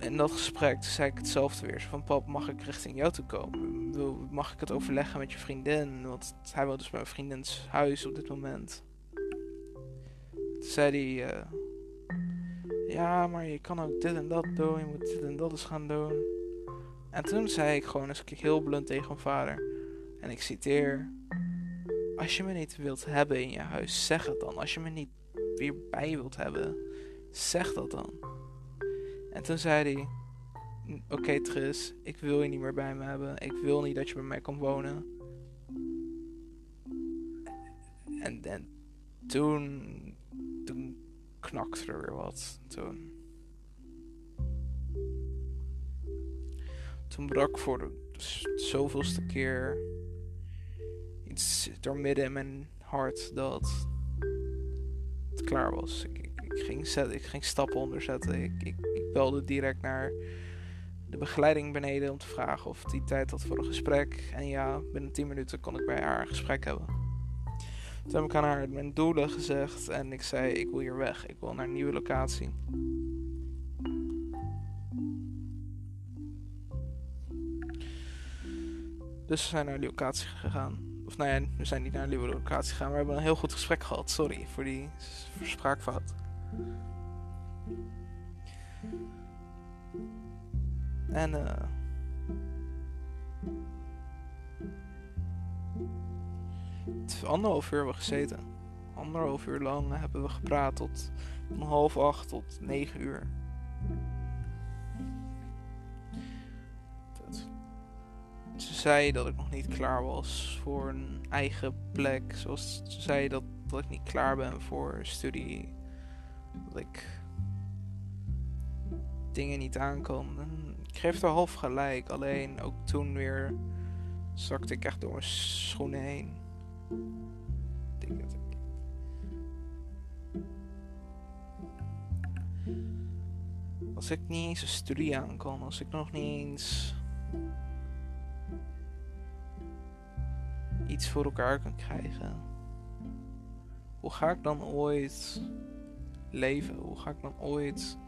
In dat gesprek zei ik hetzelfde weer. Van pap, mag ik richting jou toe komen? Mag ik het overleggen met je vriendin? Want hij woont dus bij mijn vriendins huis op dit moment zei hij, uh, ja, maar je kan ook dit en dat doen, je moet dit en dat eens gaan doen. En toen zei ik gewoon eens heel blunt tegen mijn vader, en ik citeer, als je me niet wilt hebben in je huis, zeg het dan. Als je me niet weer bij wilt hebben, zeg dat dan. En toen zei hij, oké Tris, ik wil je niet meer bij me hebben. Ik wil niet dat je bij mij komt wonen. En, en toen knakte er weer wat. Toen. toen brak voor de zoveelste keer iets door midden in mijn hart dat het klaar was. Ik, ging, ik ging stappen onderzetten. Ik, ik, ik belde direct naar de begeleiding beneden om te vragen of die tijd had voor een gesprek. En ja, binnen 10 minuten kon ik bij haar een gesprek hebben. Toen heb ik aan haar mijn doelen gezegd en ik zei: Ik wil hier weg, ik wil naar een nieuwe locatie. Dus we zijn naar die locatie gegaan. Of nou ja, we zijn niet naar een nieuwe locatie gegaan, we hebben een heel goed gesprek gehad. Sorry voor die spraakfout. En uh, anderhalf uur hebben we gezeten. Anderhalf uur lang hebben we gepraat tot van half acht tot negen uur. Ze zei dat ik nog niet klaar was voor een eigen plek. Zoals ze zei dat, dat ik niet klaar ben voor studie. Dat ik dingen niet aankom. ik geef er half gelijk. Alleen ook toen weer zakte ik echt door mijn schoenen heen. Denk dat. Als ik niet eens een studie aan kan, als ik nog niet eens iets voor elkaar kan krijgen, hoe ga ik dan ooit leven? Hoe ga ik dan ooit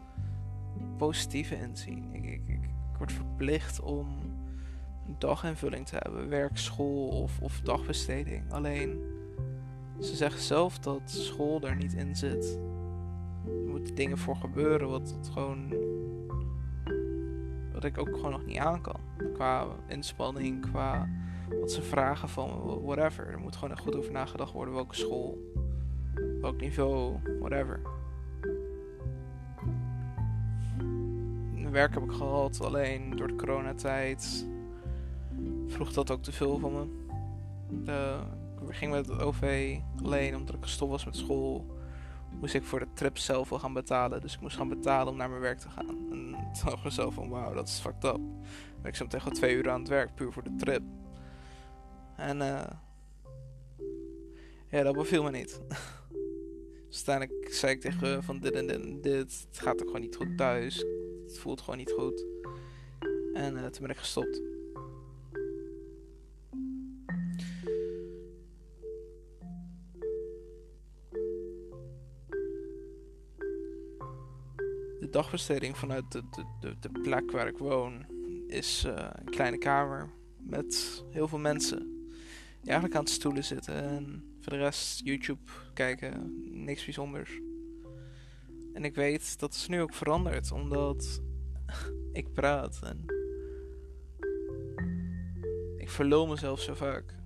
positieve inzien? Ik, ik, ik, word verplicht om daginvulling te hebben, werk, school of, of dagbesteding. Alleen ze zeggen zelf dat school er niet in zit. Er moeten dingen voor gebeuren wat gewoon. wat ik ook gewoon nog niet aan kan. Qua inspanning, qua wat ze vragen van me, whatever. Er moet gewoon goed over nagedacht worden welke school, welk niveau, whatever. Werk heb ik gehad, alleen door de coronatijd vroeg dat ook te veel van me. De, ik ging met het OV alleen omdat ik gestopt was met school. Moest ik voor de trip zelf wel gaan betalen. Dus ik moest gaan betalen om naar mijn werk te gaan. En toen dacht ik mezelf van wauw, dat is fucked up. ik zat tegen twee uur aan het werk puur voor de trip. En uh, ja, dat beviel me niet. dus uiteindelijk zei ik tegen van dit en dit en dit. Het gaat ook gewoon niet goed thuis. Het voelt gewoon niet goed. En uh, toen ben ik gestopt. Dagbesteding vanuit de, de, de, de plek waar ik woon is uh, een kleine kamer met heel veel mensen die eigenlijk aan het stoelen zitten. En voor de rest YouTube kijken, niks bijzonders. En ik weet dat is nu ook veranderd, omdat ik praat en ik verlul mezelf zo vaak.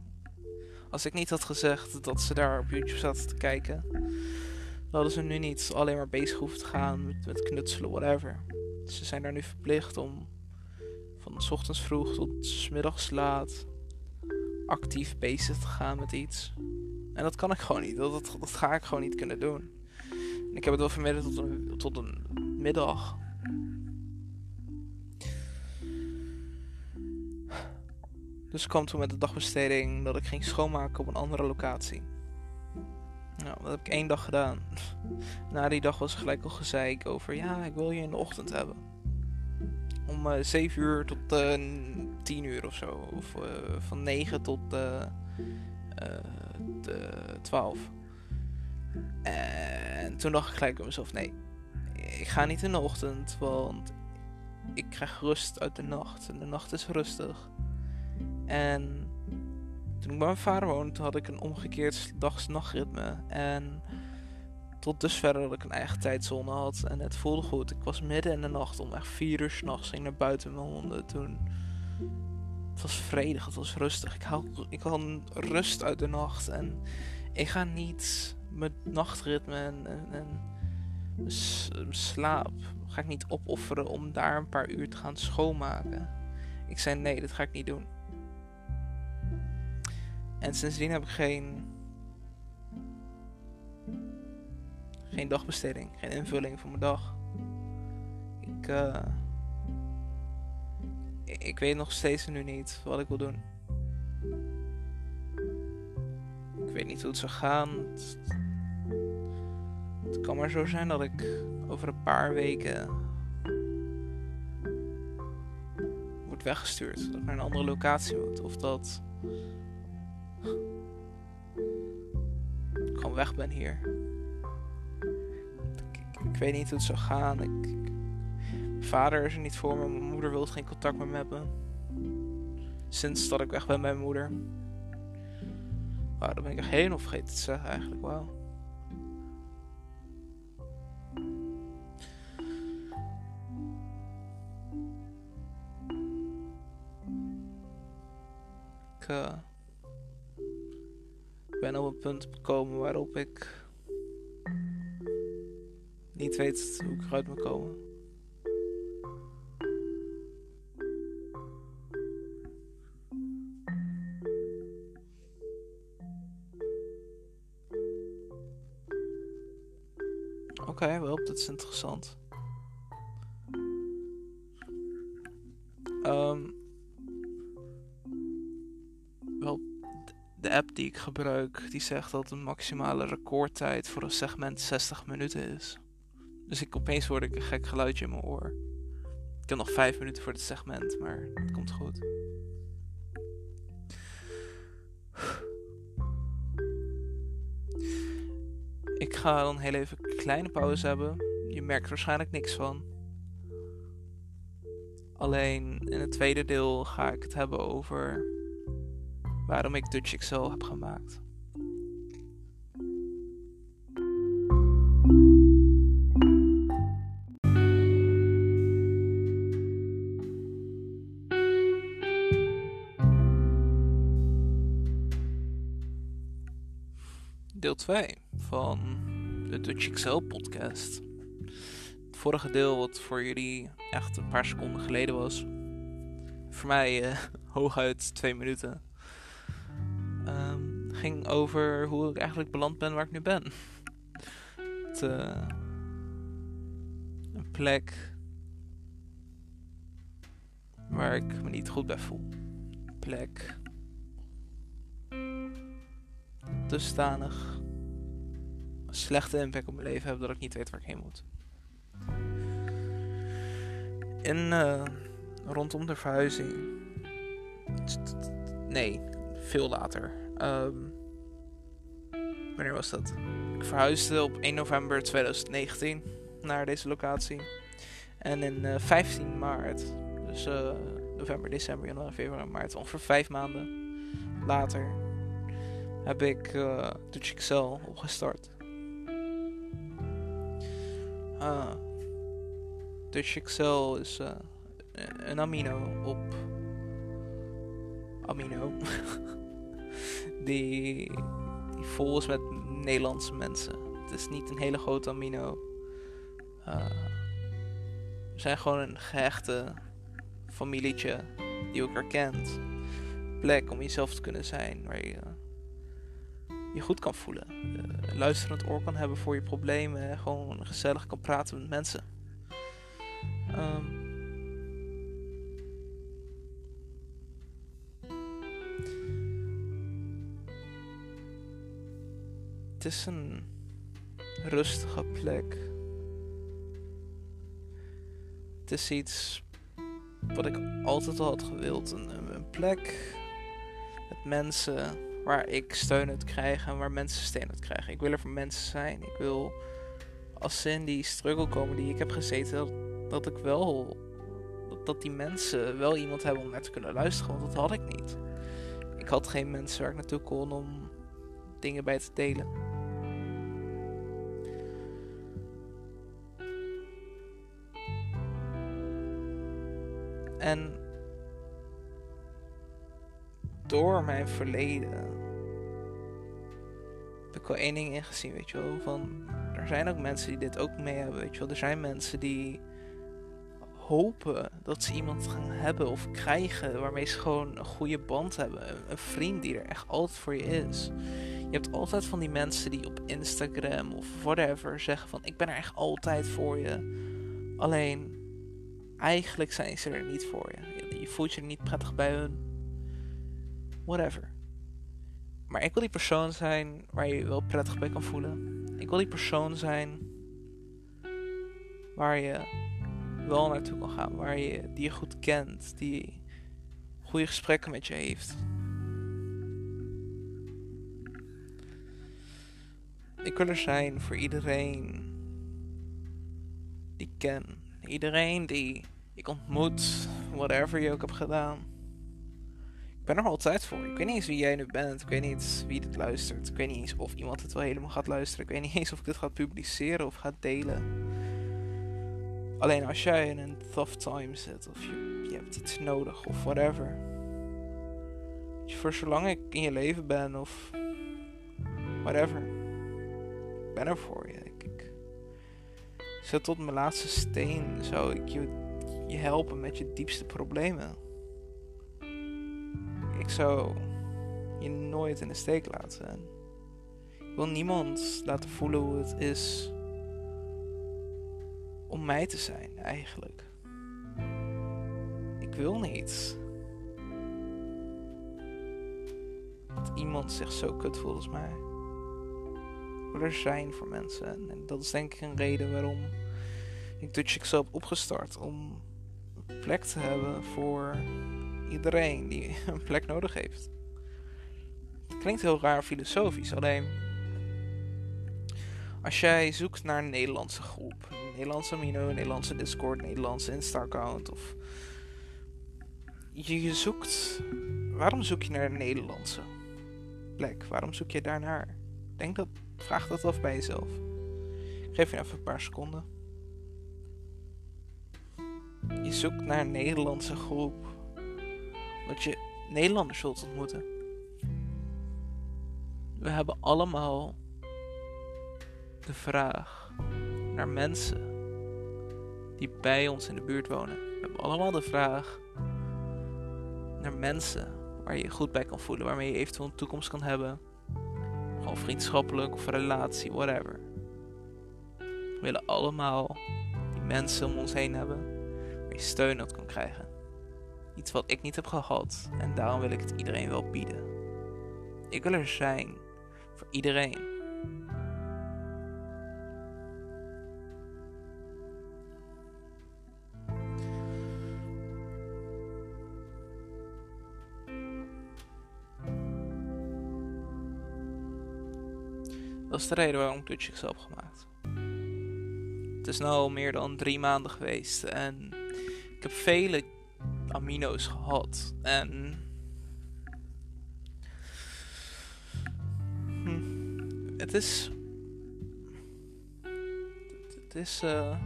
Als ik niet had gezegd dat ze daar op YouTube zaten te kijken, hadden ze nu niet alleen maar bezig hoeven te gaan met, knutselen, whatever. Ze zijn daar nu verplicht om van s ochtends vroeg tot s middags laat actief bezig te gaan met iets. En dat kan ik gewoon niet. Dat, dat, dat ga ik gewoon niet kunnen doen. En ik heb het wel verminderd tot een, tot een middag. Dus kwam toen met de dagbesteding dat ik ging schoonmaken op een andere locatie. Nou, dat heb ik één dag gedaan. Na die dag was gelijk al gezeik over, ja, ik wil je in de ochtend hebben. Om uh, eh, 7 uur tot uh, 10 uur of zo. Of uh, van 9 tot uh, uh, 12. En toen dacht ik gelijk bij mezelf: nee, ik ga niet in de ochtend, want ik krijg rust uit de nacht. En de nacht is rustig. En toen ik bij mijn vader woonde, had ik een omgekeerd dags-nachtritme. En tot dusver dat ik een eigen tijdzone had. En het voelde goed. Ik was midden in de nacht om echt 4 uur s'nachts ging naar buiten met mijn honden. Toen het was vredig, het was rustig. Ik haal, ik haal rust uit de nacht. En ik ga niet mijn nachtritme en, en, slaap ga ik niet opofferen om daar een paar uur te gaan schoonmaken. Ik zei nee, dat ga ik niet doen. En sindsdien heb ik geen. Geen dagbesteding, geen invulling van mijn dag. Ik. Uh, ik weet nog steeds nu niet wat ik wil doen. Ik weet niet hoe het zou gaan. Het, kan maar zo zijn dat ik over een paar weken weggestuurd. Dat ik naar een andere locatie moet. Of dat ik gewoon weg ben hier. Ik, weet niet hoe het zou gaan. Ik, mijn vader is er niet voor me. Mijn moeder wil geen contact met me hebben. Sinds dat ik weg ben bij mijn moeder. Wauw, dat ben ik echt helemaal vergeten te zeggen eigenlijk. Wauw. Ik uh, ben op een punt gekomen waarop ik niet weet hoe ik eruit moet komen. Oké, okay, wel, dat is interessant. Die ik gebruik, die zegt dat de maximale recordtijd voor een segment 60 minuten is. Dus ik opeens hoorde ik een gek geluidje in mijn oor. Ik heb nog 5 minuten voor het segment, maar het komt goed. Ik ga dan heel even een kleine pauze hebben. Je merkt waarschijnlijk niks van. Alleen in het tweede deel ga ik het hebben over waarom ik Dutch Excel heb gemaakt. Deel 2 van de Dutch Excel podcast. Het vorige deel, wat voor jullie echt een paar seconden geleden was, voor mij uh, hooguit twee minuten, ging over hoe ik eigenlijk beland ben waar ik nu ben. Het, uh, een plek waar ik me niet goed bij voel. Een plek dusdanig een slechte impact op mijn leven heb dat ik niet weet waar ik heen moet. En uh, rondom de verhuizing. Nee, veel later. Um, wanneer was dat? Ik verhuisde op 1 november 2019 naar deze locatie. En in uh, 15 maart, dus uh, november, december, januari, februari, maart, ongeveer vijf maanden later, heb ik uh, Dutch Excel opgestart. Uh, Dutch Excel is een amino op amino die, vol is met Nederlandse mensen. Het is niet een hele grote amino. Uh, we zijn gewoon een gehechte familietje die elkaar kent. Plek om jezelf te kunnen zijn, waar je je goed kan voelen. Uh, luisterend oor kan hebben voor je problemen. En gewoon gezellig kan praten met mensen. Um, het is een rustige plek. Het is iets wat ik altijd al had gewild. Een, een plek met mensen waar ik steun uit krijg en waar mensen steun uit krijgen. Ik wil er voor mensen zijn. Ik wil als ze in die struggle komen die ik heb gezeten, dat, ik wel. Dat, dat die mensen wel iemand hebben om naar te kunnen luisteren, want dat had ik niet. Ik had geen mensen waar ik naartoe kon om dingen bij te delen. En door mijn verleden heb ik wel één ding ingezien, weet je wel. Van, er zijn ook mensen die dit ook mee hebben, weet je wel. Er zijn mensen die hopen dat ze iemand gaan hebben of krijgen waarmee ze gewoon een goede band hebben. Een, vriend die er echt altijd voor je is. Je hebt altijd van die mensen die op Instagram of whatever zeggen van ik ben er echt altijd voor je. Alleen eigenlijk zijn ze er niet voor je. je voelt je er niet prettig bij hun. Whatever. Maar ik wil die persoon zijn waar je je wel prettig bij kan voelen. Ik wil die persoon zijn waar je wel naartoe kan gaan. Waar je, die je goed kent. Die goede gesprekken met je heeft. Ik wil er zijn voor iedereen die ik ken. Iedereen die ik ontmoet, whatever je ook hebt gedaan. Ik ben er altijd voor. Ik weet niet eens wie jij nu bent. Ik weet niet wie dit luistert. Ik weet niet eens of iemand het wel helemaal gaat luisteren. Ik weet niet eens of ik dit ga publiceren of ga delen. Alleen als jij in een tough time zit of je hebt iets nodig of whatever. Voor zolang ik in je leven ben of whatever. Ik ben er voor je. Zo tot mijn laatste steen zou ik je, je helpen met je diepste problemen. Ik zou je nooit in de steek laten. En ik wil niemand laten voelen hoe het is om mij te zijn, eigenlijk. Ik wil niet dat iemand zich zo kut voelt als mij. Ik er zijn voor mensen. En, dat is denk ik een reden waarom ik Dutch Excel heb opgestart. Om een plek te hebben voor iedereen die een plek nodig heeft. Het klinkt heel raar filosofisch, alleen als jij zoekt naar een Nederlandse groep, een Nederlandse Amino, een Nederlandse Discord, Nederlandse Insta-account of je, zoekt, waarom zoek je naar een Nederlandse plek? Waarom zoek je daarnaar? Denk dat, vraag dat af bij jezelf. Ik geef je even een paar seconden. Je zoekt naar een Nederlandse groep dat je Nederlanders zult ontmoeten. We hebben allemaal de vraag naar mensen die bij ons in de buurt wonen. We hebben allemaal de vraag naar mensen waar je je goed bij kan voelen, waarmee je eventueel een toekomst kan hebben. Gewoon vriendschappelijk of relatie, whatever. We willen allemaal die mensen om ons heen hebben waar je steun op kan krijgen. Iets wat ik niet heb gehad en daarom wil ik het iedereen wel bieden. Ik wil er zijn voor iedereen. Is de reden waarom ik Dutch heb gemaakt. Het is nu al meer dan drie maanden geweest en ik heb vele amino's gehad. En. Hm, het is. Het is. Uh,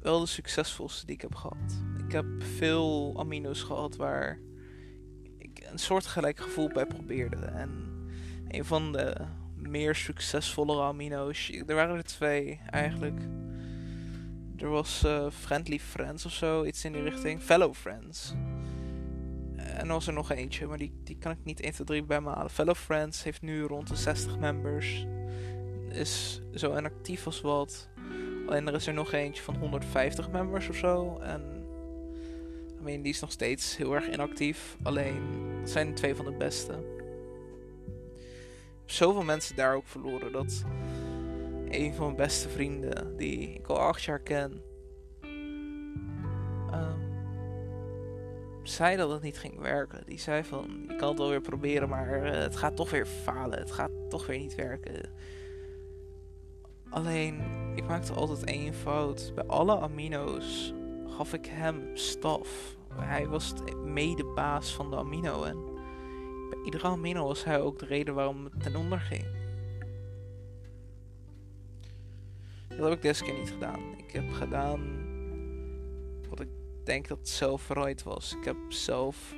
wel de succesvolste die ik heb gehad. Ik heb veel amino's gehad waar ik een soortgelijk gevoel bij probeerde. En een van de meer succesvolle amino's, er waren er twee eigenlijk er was uh, Friendly Friends of zo, iets in die richting. Fellow Friends. En er was er nog eentje, maar die, die kan ik niet 1, 2, 3 bij me halen. Fellow Friends heeft nu rond de 60 members. Is zo inactief als wat. Alleen er is er nog eentje van 150 members of zo. En die is nog steeds heel erg inactief. Alleen, dat zijn twee van de beste. Ik heb zoveel mensen daar ook verloren dat een van mijn beste vrienden, die ik al acht jaar ken, um, zei dat het niet ging werken. Die zei van, je kan het wel weer proberen, maar uh, het gaat toch weer falen. Het gaat toch weer niet werken. Alleen, ik maakte altijd één fout. Bij alle amino's gaf ik hem staf. Hij was mede baas van de amino en bij iedere amino was hij ook de reden waarom het ten onder ging. Dat heb ik deze keer niet gedaan. Ik heb gedaan wat ik denk dat zelf right was. Ik heb zelf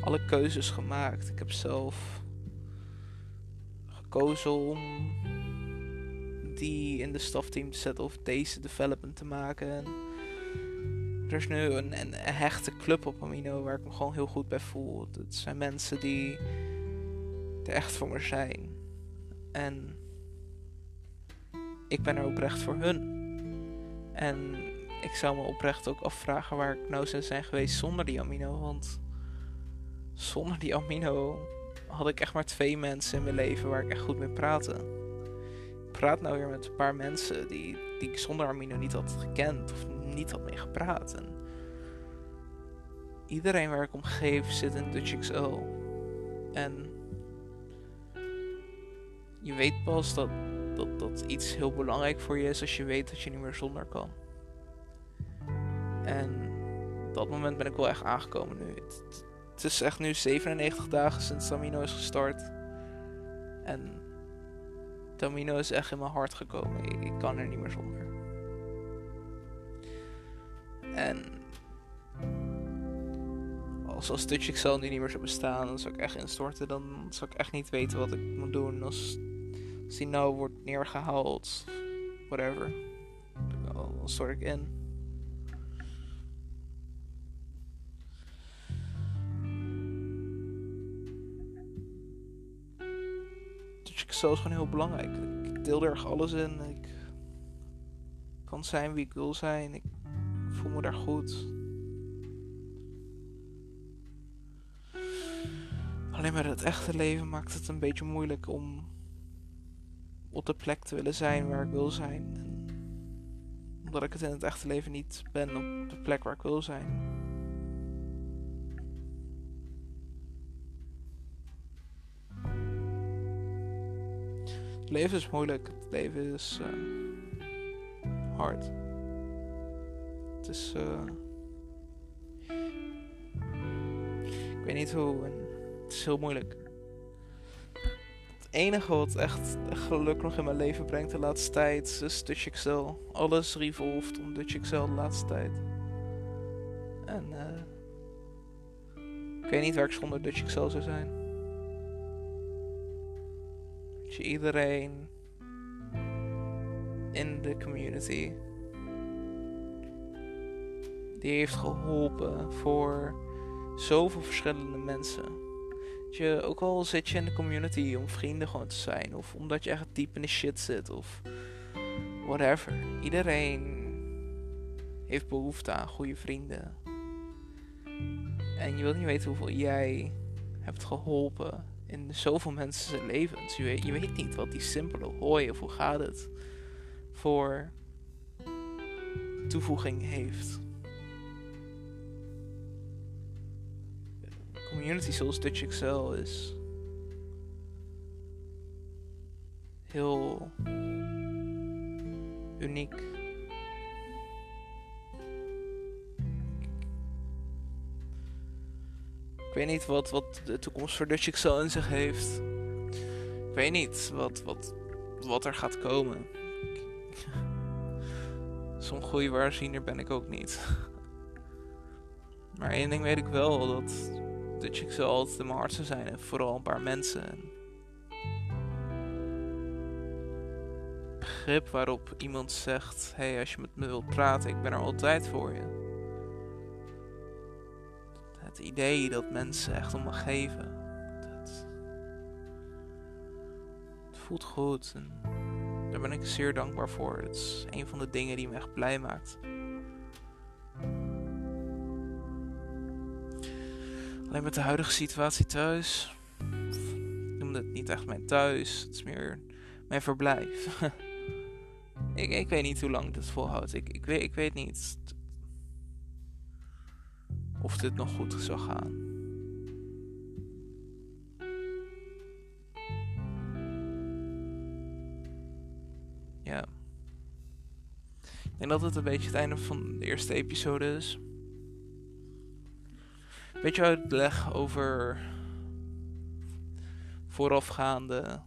alle keuzes gemaakt. Ik heb zelf gekozen om die in de stafteam te zetten of deze development te maken. En er is nu een, hechte club op Amino waar ik me gewoon heel goed bij voel. Het zijn mensen die er echt voor me zijn. En ik ben er oprecht voor hun. En ik zou me oprecht ook afvragen waar ik nou zou zijn geweest zonder die amino. Want zonder die amino had ik echt maar twee mensen in mijn leven waar ik echt goed mee praatte. Ik praat nou weer met een paar mensen die, die ik zonder amino niet had gekend of niet had mee gepraat. En iedereen waar ik om geef zit in Dutch XL. En je weet pas dat, dat, dat iets heel belangrijk voor je is als je weet dat je niet meer zonder kan. En op dat moment ben ik wel echt aangekomen nu. Het, het is echt nu 97 dagen sinds Tamino is gestart. En Tamino is echt in mijn hart gekomen. Ik, ik kan er niet meer zonder. En als, als Touch Excel niet meer zou bestaan, dan zou ik echt instorten. Dan zou ik echt niet weten wat ik moet doen. Als, als die nou wordt neergehaald, whatever, dan stort ik in. Touch Excel is gewoon heel belangrijk. Ik deel er alles in. Ik kan zijn wie ik wil zijn. Ik voel me daar goed. Alleen met het echte leven maakt het een beetje moeilijk om op de plek te willen zijn waar ik wil zijn. Omdat ik het in het echte leven niet ben op de plek waar ik wil zijn. Het leven is moeilijk. Het leven is uh, hard. Uh, ik weet niet hoe. Het is heel moeilijk. Het enige wat echt, geluk nog in mijn leven brengt de laatste tijd is Dutch Excel. Alles revolved om Dutch Excel de laatste tijd. En uh, ik weet niet waar ik zonder Dutch Excel zou zijn. Dat je iedereen in de community die heeft geholpen voor zoveel verschillende mensen je, ook al zit je in de community om vrienden gewoon te zijn, of omdat je echt diep in de shit zit, of whatever. Iedereen heeft behoefte aan goede vrienden. En je wilt niet weten hoeveel jij hebt geholpen in zoveel mensen levens. Je weet, je weet niet wat die simpele hooi of hoe gaat het voor toevoeging heeft. Community zoals Dutch Excel is heel uniek. Ik weet niet wat, wat de toekomst voor Dutch Excel in zich heeft. Ik weet niet wat, wat, wat er gaat komen. Zo'n goede waarziener ben ik ook niet. Maar één ding weet ik wel, dat zal altijd hart zou zijn. En vooral een paar mensen. Begrip waarop iemand zegt: hey, als je met me wilt praten, ik ben er altijd voor je. Het idee dat mensen echt om me geven. Dat, voelt goed. Daar ben ik zeer dankbaar voor. Het is een van de dingen die me echt blij maakt. Alleen met de huidige situatie thuis. Ik noem het niet echt mijn thuis. Het is meer mijn verblijf. ik, ik weet niet hoe lang dit volhoudt. Ik, ik, weet, ik weet niet of dit nog goed zou gaan. Ja. Ik denk dat het een beetje het einde van de eerste episode is beetje uitleg over voorafgaande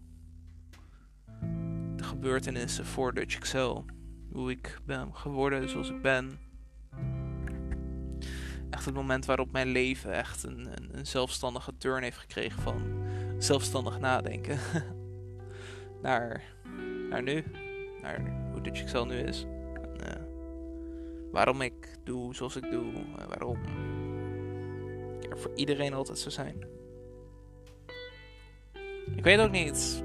de gebeurtenissen voor Dutch Excel. Hoe ik ben geworden zoals ik ben. Echt het moment waarop mijn leven echt een, een, een zelfstandige turn heeft gekregen van zelfstandig nadenken. naar, naar nu. Naar hoe Dutch Excel nu is. En, uh, waarom ik doe zoals ik doe. waarom er voor iedereen altijd zo zijn. Ik weet ook niet.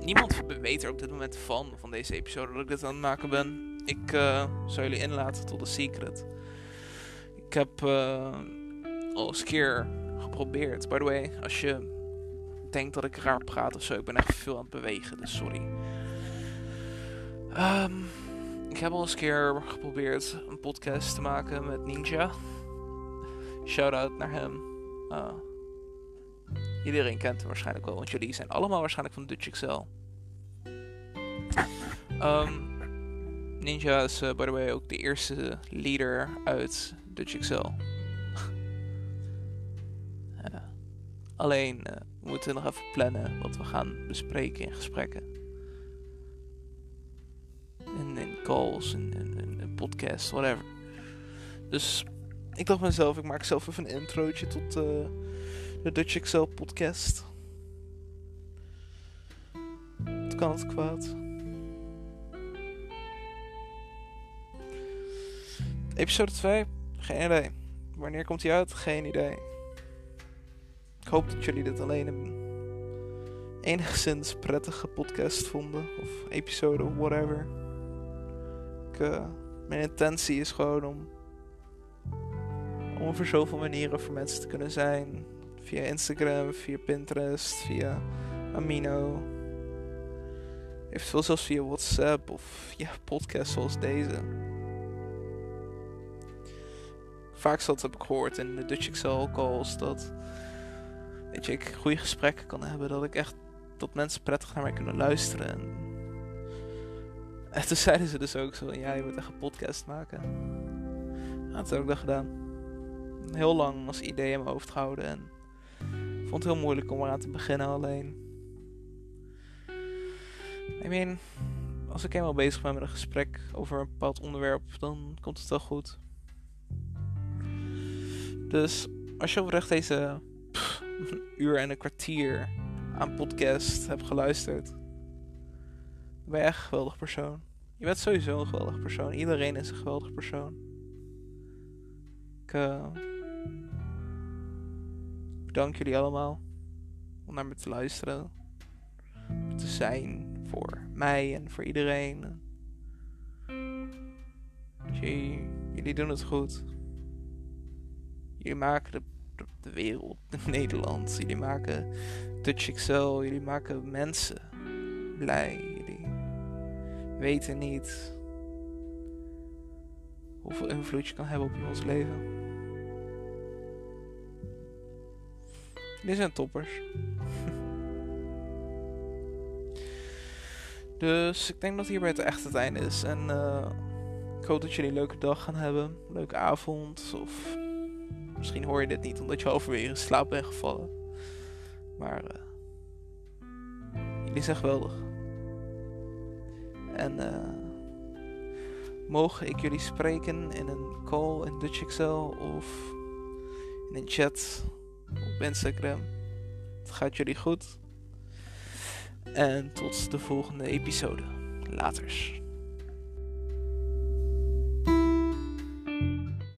Niemand weet er op dit moment van, van deze episode, dat ik dit aan het maken ben. ik uh, zal jullie inlaten tot een secret. Ik heb uh, al eens een keer geprobeerd. By the way, als je denkt dat ik raar praat of zo, ik ben echt veel aan het bewegen, dus sorry. Um, ik heb al eens een keer geprobeerd een podcast te maken met Ninja. Shout out naar hem. Uh, iedereen kent hem waarschijnlijk wel, want jullie zijn allemaal waarschijnlijk van Dutch Excel. Um, Ninja is, uh, by the way, ook de eerste leader uit Dutch Excel. alleen, uh, we moeten nog even plannen wat we gaan bespreken in gesprekken. In, in calls, in podcasts, whatever. Dus ik dacht mezelf, ik maak zelf even een introotje tot de Dutch Excel podcast. Het kan het kwaad. Episode 2? Geen idee. Wanneer komt hij uit? Geen idee. Ik hoop dat jullie dit alleen een enigszins prettige podcast vonden. Of episode, whatever. Ik, uh, mijn intentie is gewoon om, om op zoveel manieren voor mensen te kunnen zijn. Via Instagram, via Pinterest, via Amino. Eventueel zelfs via WhatsApp of ja, podcasts zoals deze vaak zat heb ik gehoord in de Dutch Excel calls dat weet je, ik goede gesprekken kan hebben. Dat ik echt dat mensen prettig naar mij kunnen luisteren. En, en toen zeiden ze dus ook zo: ja, je moet echt een podcast maken. Nou, dat heb ik dan gedaan. Heel lang als idee in mijn hoofd gehouden. En ik vond het heel moeilijk om eraan te beginnen alleen. I mean, als ik eenmaal bezig ben met een gesprek over een bepaald onderwerp, dan komt het wel goed. Dus als je oprecht deze een uur en een kwartier aan podcast hebt geluisterd, dan ben je echt een geweldig persoon. Je bent sowieso een geweldig persoon. Iedereen is een geweldig persoon. Ik uh, bedank jullie allemaal om naar me te luisteren. Te zijn voor mij en voor iedereen. Jullie, jullie doen het goed. Jullie maken de, wereld, Nederland. Jullie maken Dutch Excel. Jullie maken mensen blij. Jullie weten niet hoeveel invloed je kan hebben op iemands leven. Jullie zijn toppers. dus ik denk dat hierbij het echt het einde is. En uh, ik hoop dat jullie een leuke dag gaan hebben. Leuke avond of Misschien hoor je dit niet omdat je overweer in slaap bent gevallen. Maar uh, jullie zijn geweldig. En uh, mogen ik jullie spreken in een call in Dutch Excel of in een chat op Instagram. Het gaat jullie goed. En tot de volgende episode. Laters.